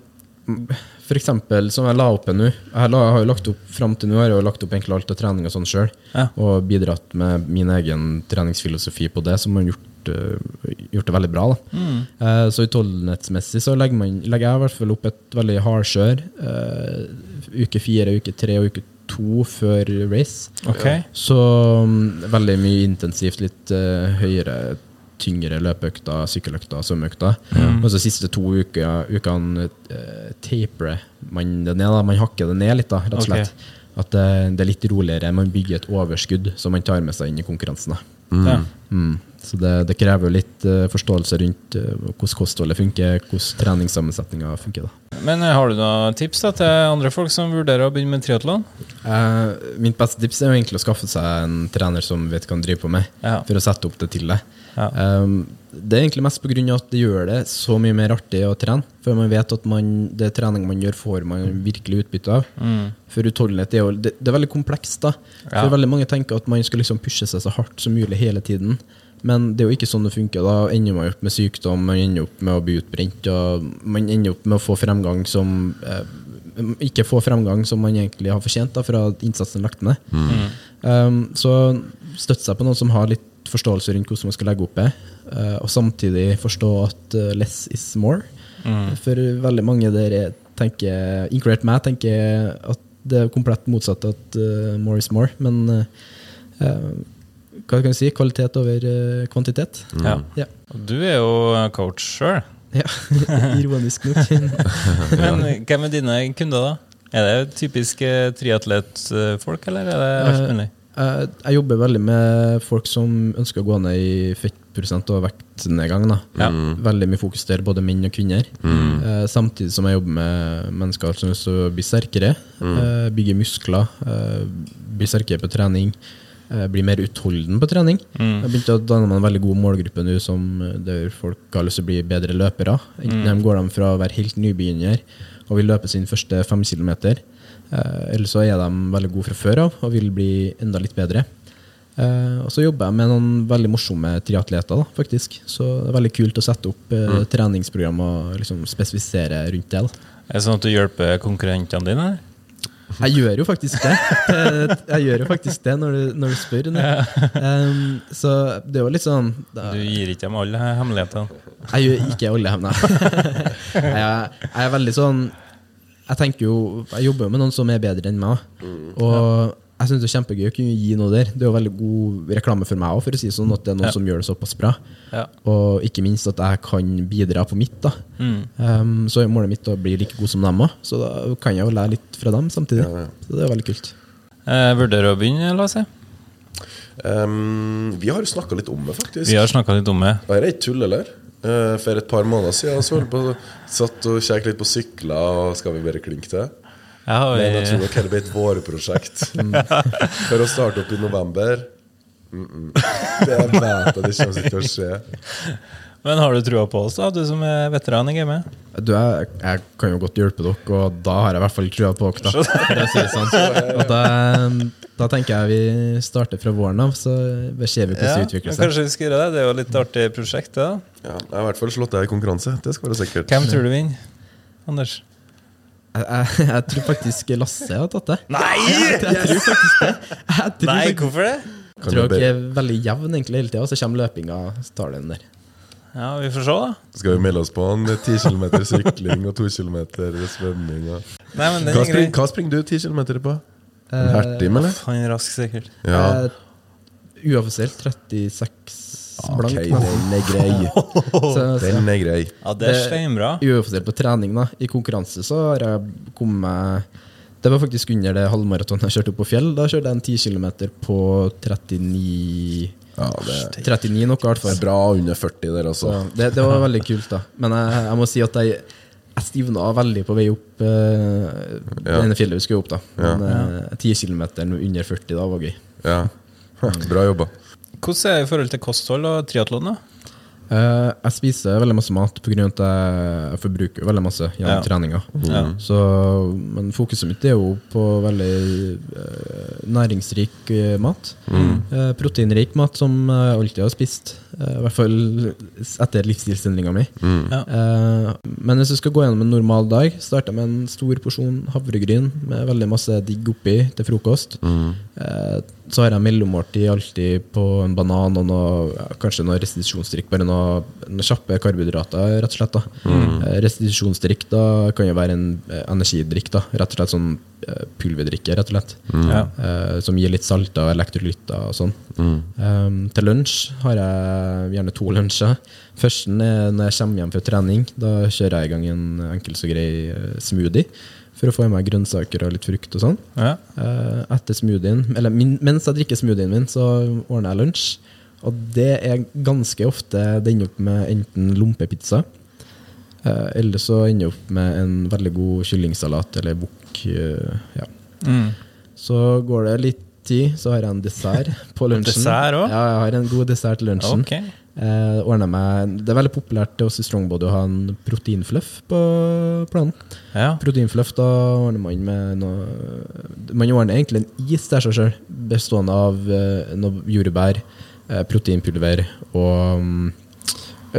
[SPEAKER 3] for eksempel, som jeg la opp nå Jeg la, har jo lagt opp Fram til nå har jeg jo lagt opp egentlig alt av trening og sånn sjøl.
[SPEAKER 2] Ja.
[SPEAKER 3] Og bidratt med min egen treningsfilosofi på det, som har gjort, eh, gjort det veldig bra. Da. Eh, så utholdenhetsmessig så legger, man, legger jeg i hvert fall opp et veldig hardkjør. Uh, uke fire, uke tre og uke to før race.
[SPEAKER 2] Okay.
[SPEAKER 3] Så um, veldig mye intensivt, litt uh, høyere, tyngre løpeøkter, sykkeløkter, svømmeøkter. Og så siste to uker, ukene uh, tapere man det ned. Da. Man hakker det ned litt, da, rett og slett. Okay. At det, det er litt roligere. Man bygger et overskudd som man tar med seg inn i konkurransen. Da.
[SPEAKER 2] Ja.
[SPEAKER 3] Mm. Så det, det krever jo litt eh, forståelse rundt eh, hvordan kostholdet funker, hvordan treningssammensetninga funker. da.
[SPEAKER 2] Men eh, har du noen tips da, til andre folk som vurderer å begynne med triatlon?
[SPEAKER 3] Eh, mitt beste tips er jo egentlig å skaffe seg en trener som vet hva han driver på med,
[SPEAKER 2] Ja.
[SPEAKER 3] for å sette opp det til deg.
[SPEAKER 2] Ja.
[SPEAKER 3] Um, det er egentlig mest pga. at det gjør det så mye mer artig å trene. For man vet at man, det trening man gjør, får man virkelig utbytte av. For utholdenhet er jo det, det er veldig komplekst. da
[SPEAKER 2] Ja.
[SPEAKER 3] For veldig mange tenker at man skal liksom pushe seg så hardt som mulig hele tiden. Men det er jo ikke sånn det funker. Da ender man opp med sykdom, man ender opp med å bli utbrent, og man ender opp med å få fremgang som eh, Ikke få fremgang som man egentlig har fortjent da, fra innsatsen lagt ned. Um, så støtte seg på noen som har litt forståelse rundt hvordan man skal legge opp det, uh, og samtidig forstå at uh, less is more. For veldig mange der tenker, inkludert meg, tenker at det er komplett motsatt, at uh, more is more. Men eh, eh, hva kan jeg si? Kvalitet over eh, kvantitet.
[SPEAKER 2] Ja.
[SPEAKER 3] Ja.
[SPEAKER 2] Og Du er jo coach sjøl.
[SPEAKER 3] Ja. Ironisk nok.
[SPEAKER 2] Men eh, hvem er dine kunder, da? Er det typiske triatletfolk, eller er det alt mulig?
[SPEAKER 3] Eh, jeg jobber veldig med folk som ønsker å gå ned i fettprosent og vektnedgang. Da.
[SPEAKER 2] Ja.
[SPEAKER 3] Veldig mye fokus der, både menn og kvinner. Eh, samtidig som jeg jobber med mennesker som vil bli sterkere, eh, bygge muskler, eh, bli sterkere på trening. Eh, Bli mer utholden på trening. Jeg begynte å danne meg en veldig god målgruppe nå som eh, der folk har lyst til å bli bedre løpere. Enten de går de fra å være helt nybegynner og vil løpe sin første fem kilometer, eh, eller så er de veldig gode fra før av og vil bli enda litt bedre. Og så jobber jeg med noen veldig morsomme triatleter, da, faktisk. Så det er veldig kult å sette opp mm. treningsprogram og liksom spesifisere rundt det. da.
[SPEAKER 2] Er det sånn at du hjelper konkurrentene dine?
[SPEAKER 3] Jeg gjør jo faktisk det. Eh, Jeg gjør jo faktisk det når du, når du spør. Um, så det er jo litt sånn da,
[SPEAKER 2] Du gir ikke dem alle hemmelighetene?
[SPEAKER 3] Jeg gjør ikke alle hemmeligheter jeg, jeg er veldig sånn Jeg tenker jo Jeg jobber jo med noen som er bedre enn meg. Og jeg syns det er kjempegøy å kunne gi noe der. Det er jo veldig god reklame for meg òg, for å si det sånn, at det er noen
[SPEAKER 2] Ja.
[SPEAKER 3] som gjør det såpass bra.
[SPEAKER 2] Ja.
[SPEAKER 3] Og ikke minst at jeg kan bidra på mitt. da um, Så er målet mitt å bli like god som dem òg, så da kan jeg jo lære litt fra dem samtidig. Så det er veldig kult.
[SPEAKER 2] Eh, vurderer å begynne, la oss si.
[SPEAKER 4] Um, vi har snakka litt om det, faktisk.
[SPEAKER 2] Vi har litt om det.
[SPEAKER 4] Her er ikke tull, eller? Uh, for et par måneder siden så holdt på satt og kjekket litt på sykler, og skal vi bare klinke til?
[SPEAKER 2] Jeg har,
[SPEAKER 4] Men jeg tror nok det blir et vårprosjekt. For å starte opp i november mm -mm. Det vet jeg det kommer ikke til å skje.
[SPEAKER 2] men har du trua på oss, da, du som er veteran i gamet?
[SPEAKER 3] Du, jeg, jeg kan jo godt hjelpe dere, og da har jeg i hvert fall trua på dere. da, sånn. Og da, da tenker jeg vi starter fra våren av, så ser vi hvordan det utvikler seg.
[SPEAKER 2] kanskje vi skal gjøre det? Det er jo et litt artig prosjekt, det. da.
[SPEAKER 4] Ja, jeg har i hvert fall slått deg i konkurranse. Det skal være sikkert.
[SPEAKER 2] Hvem tror du vinner? Anders?
[SPEAKER 3] Jeg, jeg, jeg tror faktisk Lasse har tatt det.
[SPEAKER 2] Nei!
[SPEAKER 3] Jeg tror faktisk det. Jeg tror,
[SPEAKER 2] Nei,
[SPEAKER 3] faktisk,
[SPEAKER 2] hvorfor det?
[SPEAKER 3] jeg tror dere er veldig jevn egentlig hele tida, og så kommer løpinga så tar den der.
[SPEAKER 2] Ja, Vi får se, da.
[SPEAKER 4] Skal vi melde oss på en 10 km sykling og 2 km svømming? Og...
[SPEAKER 2] Nei, men
[SPEAKER 4] Hva, spring, hva springer du 10 km på? En hertim, eller?
[SPEAKER 2] Han rask, sikkert.
[SPEAKER 4] Ja.
[SPEAKER 3] Uh, uoffisielt 36
[SPEAKER 4] Ok,
[SPEAKER 3] blank. men-
[SPEAKER 4] den er grei.
[SPEAKER 3] Så, så,
[SPEAKER 4] Den er grei.
[SPEAKER 2] Ja, det er steinbra.
[SPEAKER 3] uoffisielt på trening. da I konkurranse så har jeg kommet Det var faktisk under det halvmaratonet jeg kjørte opp på fjell. Da kjørte jeg en 10 km på 39
[SPEAKER 4] Ja, det
[SPEAKER 3] 39 noe, i hvert
[SPEAKER 4] er
[SPEAKER 3] fall.
[SPEAKER 4] bra under 40 der, altså.
[SPEAKER 3] Ja, det, det var veldig kult, da. Men jeg, jeg må si at jeg, jeg stivna veldig på vei opp uh,
[SPEAKER 4] Ja.
[SPEAKER 3] denne fjellet vi skulle opp. da
[SPEAKER 4] Ja.
[SPEAKER 3] Men eh, 10 km under 40 da var gøy.
[SPEAKER 4] Ja. Bra jobba.
[SPEAKER 2] Hvordan er det i forhold til kosthold og triatlon?
[SPEAKER 3] Eh, jeg spiser veldig masse mat pga. at jeg, forbruker veldig masse gjennom
[SPEAKER 2] Ja.
[SPEAKER 3] treninga.
[SPEAKER 2] Ja.
[SPEAKER 3] Men fokuset mitt er jo på veldig uh, næringsrik eh, mat. Uh, proteinrik mat som jeg alltid har spist. I hvert fall etter livsstilsendringa mi.
[SPEAKER 2] Ja.
[SPEAKER 3] Eh, men hvis du skal gå gjennom en normal dag, starter jeg med en stor porsjon havregryn med veldig masse digg oppi til frokost. Eh, så har jeg mellommåltid alltid på en banan og noe, kanskje noe restitusjonsdrikk. Bare noen noe kjappe karbohydrater, rett og slett. da Mm. Restitusjonsdrikk da kan jo være en eh, energidrikk. da Rett og slett sånn eh, pulverdrikke, rett og slett.
[SPEAKER 2] Ja.
[SPEAKER 3] Eh, som gir litt salter og elektrolytter og sånn. Um, til lunsj har jeg gjerne to lunsjer. Førsten er når jeg kommer hjem fra trening. Da kjører jeg i gang en enkel så grei eh, smoothie for å få i meg grønnsaker og litt frukt og sånn.
[SPEAKER 2] Ja.
[SPEAKER 3] Eh, etter smoothien, eller min, mens jeg drikker smoothien min, så ordner jeg lunsj. Og det er ganske ofte det ender opp med enten lompepizza, eh, eller så ender jeg opp med en veldig god kyllingsalat eller bukk. eh, ja.
[SPEAKER 2] Mm.
[SPEAKER 3] Så går det litt tid, så har jeg en dessert på lunsjen.
[SPEAKER 2] Dessert også?
[SPEAKER 3] Ja, jeg har en god dessert til lunsjen.
[SPEAKER 2] Ok.
[SPEAKER 3] Eh, meg, det er veldig populært hos Strongbody å ha en proteinfluff på planen.
[SPEAKER 2] Ja.
[SPEAKER 3] Proteinfluff, da ordner man med noe Man ordner egentlig en is til seg sjøl, bestående av eh, noe jordbær, eh, proteinpulver og um,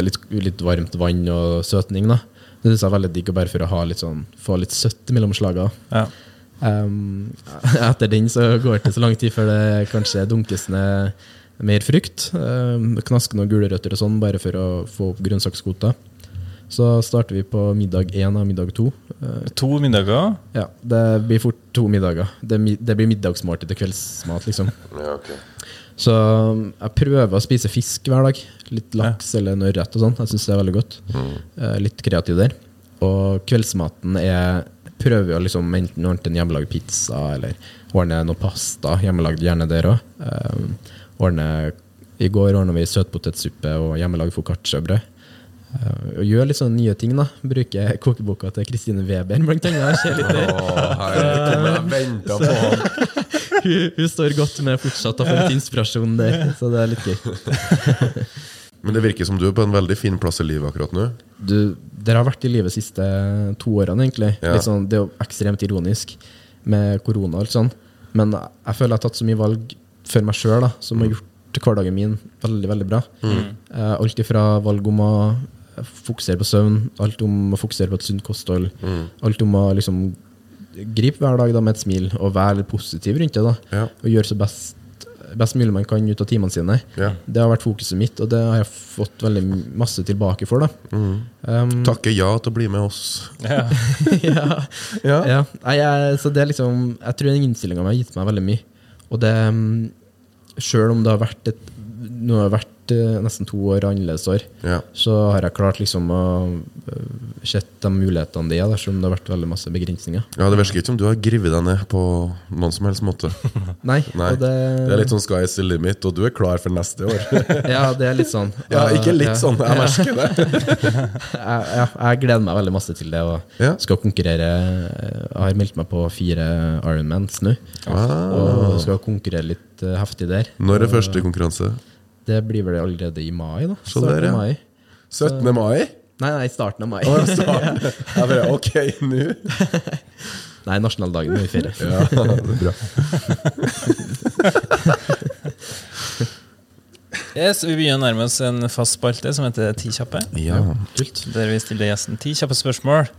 [SPEAKER 3] litt, litt varmt vann og søtning. da Det syns jeg er veldig digg, bare for å ha litt sånn, få litt søtt mellom slaga.
[SPEAKER 2] Ja.
[SPEAKER 3] Um, etter den så går det ikke så lang tid før det kanskje dunkes ned mer frukt. Um, knaske noen gulrøtter og sånn, bare for å få opp grønnsakskvota. Så starter vi på middag én og middag to. Uh,
[SPEAKER 2] To middager.
[SPEAKER 3] ja, det blir fort to middager. Det, det blir middagsmåltid til kveldsmat, liksom.
[SPEAKER 4] Ja, okay.
[SPEAKER 3] Så um, jeg prøver å spise fisk hver dag. Litt laks eller noe rødt og sånn. Jeg syns det er veldig godt. Eh, litt kreativ der. Og kveldsmaten er Prøver å liksom enten ordne en hjemmelagd pizza eller ordne noe pasta. Hjemmelagd gjerne der òg. Ordne I går ordna vi søtpotetsuppe og hjemmelagd foccacciabrød. Eh, Og gjør litt sånne nye ting, da. Bruker kokeboka til Kristine Weber, blant annet. Ser litt der.
[SPEAKER 4] Venta på.
[SPEAKER 3] Hun, hun står godt med fortsatt og får litt inspirasjon der, så det er litt gøy.
[SPEAKER 4] Men det virker som du er på en veldig fin plass i livet akkurat nå.
[SPEAKER 3] Du, dere har vært i livet de siste to årene, egentlig.
[SPEAKER 4] Ja.
[SPEAKER 3] Litt sånn, det er jo ekstremt ironisk med korona og alt sånn. Men jeg føler jeg har tatt så mye valg for meg sjøl som har gjort hverdagen min veldig veldig bra. Eh, alt ifra valg om å fokusere på søvn, alt om å fokusere på et sunt kosthold, alt om å liksom gripe hver dag da med et smil og være litt positiv rundt det. da
[SPEAKER 4] Ja.
[SPEAKER 3] Og gjøre så best, best mulig man kan ut av timene sine.
[SPEAKER 4] Ja.
[SPEAKER 3] Det har vært fokuset mitt, og det har jeg fått veldig masse tilbake for. da um,
[SPEAKER 4] Takke ja til å bli med oss.
[SPEAKER 2] Ja.
[SPEAKER 3] ja.
[SPEAKER 4] Ja.
[SPEAKER 3] ja. Nei, jeg, så det er liksom Jeg tror den innstillinga har gitt meg veldig mye. Og det um, Sjøl om det har vært et Nå har det vært nesten to år annerledes år,
[SPEAKER 4] Ja.
[SPEAKER 3] så har jeg klart liksom å uh, sett de mulighetene det er, selv om det har vært veldig masse begrensninger.
[SPEAKER 4] ja, Det virker ikke som du har grivet deg ned på noen som helst måte.
[SPEAKER 3] Nei,
[SPEAKER 4] Nei,
[SPEAKER 3] det,
[SPEAKER 4] Det er litt sånn sky's the limit, og du er klar for neste år.
[SPEAKER 3] Ja, det er litt sånn.
[SPEAKER 4] Ja, ikke litt
[SPEAKER 3] Ja.
[SPEAKER 4] sånn, jeg merker det.
[SPEAKER 3] jeg, jeg, jeg gleder meg veldig masse til det. Og
[SPEAKER 4] Ja.
[SPEAKER 3] skal konkurrere Jeg har meldt meg på fire Ironmans nå.
[SPEAKER 4] Ah.
[SPEAKER 3] Og skal konkurrere litt eh, heftig der.
[SPEAKER 4] Når er første konkurranse?
[SPEAKER 3] Det blir vel allerede i mai, da.
[SPEAKER 4] Så
[SPEAKER 3] Starten
[SPEAKER 4] der, ja.
[SPEAKER 3] mai.
[SPEAKER 4] 17. mai?
[SPEAKER 3] Nei, nei, starten av mai.
[SPEAKER 4] Oh, starten. Jeg bare, ok, nå
[SPEAKER 3] nei, nasjonaldagen er vi ferie.
[SPEAKER 4] Ja, det er bra.
[SPEAKER 2] Yes, vi begynner å nærme oss en fast spalte som heter Ti kjappe.
[SPEAKER 4] Ja.
[SPEAKER 3] Kult.
[SPEAKER 2] Der vi stiller gjesten ti kjappe spørsmål,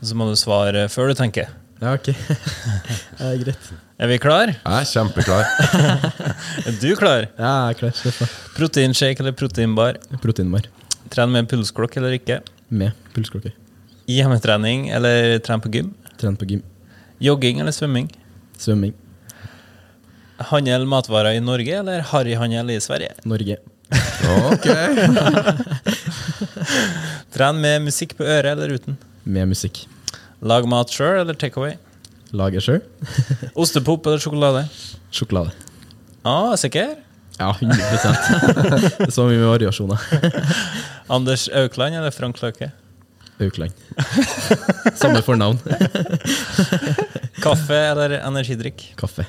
[SPEAKER 2] og så må du svare før du tenker.
[SPEAKER 3] Ja, ok. ja, greit.
[SPEAKER 2] Er vi klar?
[SPEAKER 4] Jeg er kjempeklar.
[SPEAKER 2] Er du klar?
[SPEAKER 3] Ja, jeg er klar.
[SPEAKER 2] Proteinshake eller proteinbar?
[SPEAKER 3] Proteinbar.
[SPEAKER 2] Tren med pulsklokk eller ikke?
[SPEAKER 3] Med pulsklokke.
[SPEAKER 2] Hjemmetrening eller tren på gym?
[SPEAKER 3] Tren på gym.
[SPEAKER 2] Jogging eller svømming?
[SPEAKER 3] Svømming.
[SPEAKER 2] Handel matvarer i Norge eller harryhandel i Sverige?
[SPEAKER 3] Norge.
[SPEAKER 4] Ok.
[SPEAKER 2] Tren med musikk på øret eller uten?
[SPEAKER 3] Med musikk.
[SPEAKER 2] Lag mat sjøl eller takeaway?
[SPEAKER 3] Lager sjøl.
[SPEAKER 2] Ostepop eller sjokolade?
[SPEAKER 3] Sjokolade.
[SPEAKER 2] Ah, sikker?
[SPEAKER 3] Ja, 100 Det er så mye variasjoner.
[SPEAKER 2] Anders Aukland eller Frank Løke?
[SPEAKER 3] Aukland. Samme fornavn.
[SPEAKER 2] Kaffe eller energidrikk?
[SPEAKER 3] Kaffe.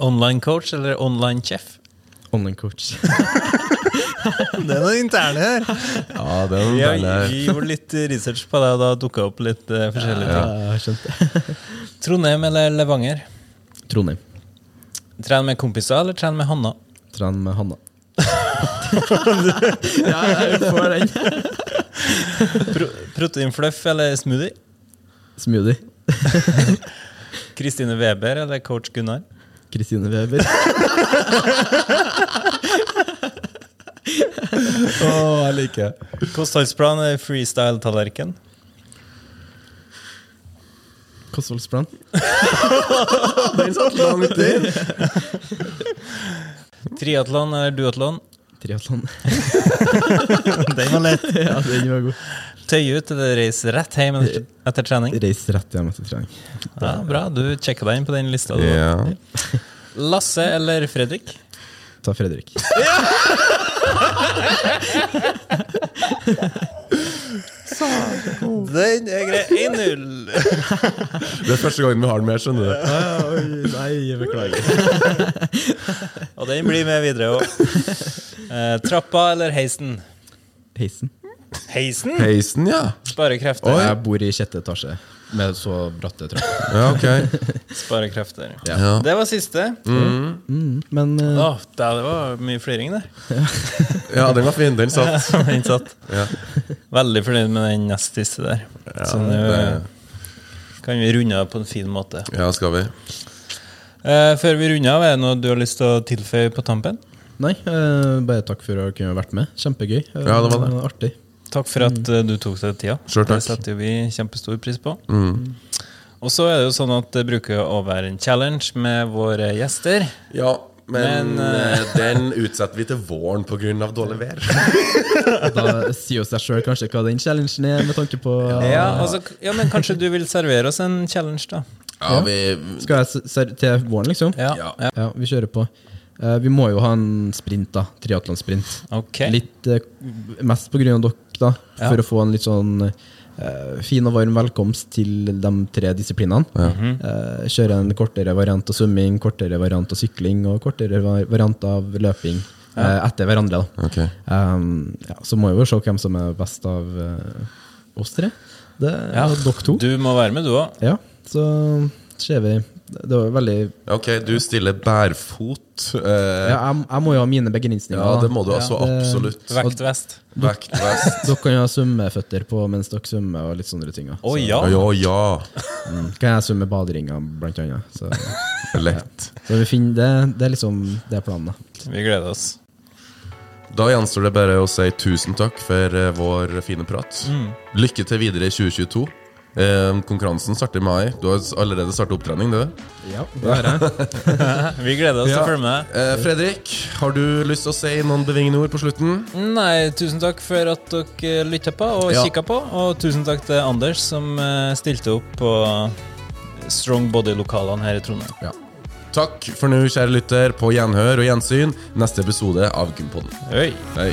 [SPEAKER 2] Online coach eller online chef?
[SPEAKER 3] Online coach.
[SPEAKER 2] Det er noen interne her.
[SPEAKER 4] Ja, det er
[SPEAKER 2] noen
[SPEAKER 4] noe
[SPEAKER 2] har, vi gjorde litt research på det, og da dukka opp litt uh, forskjellige
[SPEAKER 3] Ja,
[SPEAKER 2] ting.
[SPEAKER 3] jeg skjønte.
[SPEAKER 2] Trondheim eller Levanger?
[SPEAKER 3] Trondheim.
[SPEAKER 2] Tren med kompiser eller tren med Hanna?
[SPEAKER 3] Tren med Hanna. ja, jeg får den.
[SPEAKER 2] Pro Proteinfluff eller smoothie?
[SPEAKER 3] Smoothie.
[SPEAKER 2] Kristine Weber eller coach Gunnar?
[SPEAKER 3] Kristine Weber.
[SPEAKER 4] Å, jeg liker det.
[SPEAKER 2] Kostholdsplan er freestyle-tallerken?
[SPEAKER 3] Kostholdsplan.
[SPEAKER 4] Den satt langt inn.
[SPEAKER 2] Triatlon eller duatlon?
[SPEAKER 3] Triatlon.
[SPEAKER 2] Den var lett.
[SPEAKER 3] ja, den var god.
[SPEAKER 2] Tøye ut eller reise rett hjem etter, etter trening?
[SPEAKER 3] Reise rett hjem etter trening.
[SPEAKER 2] Ja, Bra, du sjekka deg inn på den lista. Du.
[SPEAKER 4] Ja.
[SPEAKER 2] Lasse eller Fredrik?
[SPEAKER 3] Ta Fredrik.
[SPEAKER 2] Den er grei. 1-0.
[SPEAKER 4] Det er første gangen vi har den med, skjønner du.
[SPEAKER 3] Oi, nei, beklager.
[SPEAKER 2] Og den blir med videre òg. Eh, trappa eller heisen?
[SPEAKER 3] Heisen.
[SPEAKER 2] Heisen?
[SPEAKER 4] Heisen, ja.
[SPEAKER 2] Spare krefter.
[SPEAKER 3] Jeg bor i sjette etasje med så bratte trapper.
[SPEAKER 4] Ja, ok.
[SPEAKER 2] Spare krefter.
[SPEAKER 4] Ja.
[SPEAKER 2] Det var siste.
[SPEAKER 3] Mm, men eh,
[SPEAKER 2] Åh, det var mye fliring der.
[SPEAKER 4] ja, den var fin. Den satt.
[SPEAKER 2] Den satt.
[SPEAKER 4] Ja.
[SPEAKER 2] Veldig fornøyd med den nest siste der. Så nå
[SPEAKER 4] det-
[SPEAKER 2] kan vi runde av på en fin måte.
[SPEAKER 4] ja, skal vi?
[SPEAKER 2] Uh, før vi runder av, er det noe du har lyst til å tilføye på tampen?
[SPEAKER 3] nei, uh, bare takk for å kunne vært med. Kjempegøy. Uh,
[SPEAKER 4] Ja, det var det.
[SPEAKER 3] Artig.
[SPEAKER 2] Takk for at mm. du tok deg tida.
[SPEAKER 4] Selv takk.
[SPEAKER 2] Det setter vi kjempestor pris på.
[SPEAKER 4] Mm.
[SPEAKER 2] Og så er det jo sånn at det bruker å være en challenge med våre gjester.
[SPEAKER 4] Ja, men,
[SPEAKER 2] Men,
[SPEAKER 4] eh, den utsetter vi til våren pga. dårlig vær.
[SPEAKER 3] Da sier jo seg sjøl kanskje hva den challengen er, med tanke på
[SPEAKER 2] Ja, altså, ja, men kanskje du vil servere oss en challenge, da?
[SPEAKER 4] Ja, vi
[SPEAKER 3] Skal jeg til våren, liksom?
[SPEAKER 2] Ja.
[SPEAKER 4] Ja.
[SPEAKER 2] ja.
[SPEAKER 3] Ja, vi kjører på. Eh, vi må jo ha en sprint, da. Triatlonsprint.
[SPEAKER 2] Okay.
[SPEAKER 3] Litt eh, mest på grunn av dere, da.
[SPEAKER 2] Ja.
[SPEAKER 3] For å få en litt sånn uh, fin og varm velkomst til de tre disiplinene. Eh, kjøre en kortere variant av svømming, kortere variant av sykling og kortere variant av løping eh, etter hverandre. da.
[SPEAKER 4] Okay.
[SPEAKER 3] Um, ja, så må vi jo se hvem som er best av oss tre. Det er
[SPEAKER 2] Ja.
[SPEAKER 3] dere to.
[SPEAKER 2] Du må være med, du òg.
[SPEAKER 3] Ja, så ser vi. Det var veldig
[SPEAKER 4] Ok, du stiller bærfot. Eh,
[SPEAKER 3] ja, jeg, jeg må jo ha mine begrensninger.
[SPEAKER 4] ja, det må du altså
[SPEAKER 3] det-
[SPEAKER 4] absolutt.
[SPEAKER 2] Vekt vest.
[SPEAKER 4] Vekt vest.
[SPEAKER 3] Dere kan jo ha svømmeføtter på mens dere svømmer og litt sånne ting.
[SPEAKER 2] Å
[SPEAKER 3] Så,
[SPEAKER 2] ja.
[SPEAKER 4] Ja, ja.
[SPEAKER 3] mm, kan jeg svømme baderinger, blant annet. Så,
[SPEAKER 4] Lett.
[SPEAKER 3] så vi finner det, det er liksom det er planen. da.
[SPEAKER 2] Vi gleder oss.
[SPEAKER 4] Da gjenstår det bare å si tusen takk for eh, vår fine prat. Lykke til videre i 2022. Eh, konkurransen starter i mai. Du har allerede startet opptrening, du.
[SPEAKER 3] Ja, det har jeg.
[SPEAKER 2] Vi gleder oss til å følge med.
[SPEAKER 4] Eh, Fredrik, har du lyst til å si noen bevingende ord på slutten?
[SPEAKER 2] Nei, tusen takk for at dere lytta på og
[SPEAKER 4] Ja.
[SPEAKER 2] kikka på. Og tusen takk til Anders som eh, stilte opp på Strong Body-lokalene her i Trondheim.
[SPEAKER 4] Takk for nå, kjære lytter, på gjenhør og gjensyn neste episode av Gympoden.
[SPEAKER 2] Hei.
[SPEAKER 4] Hei.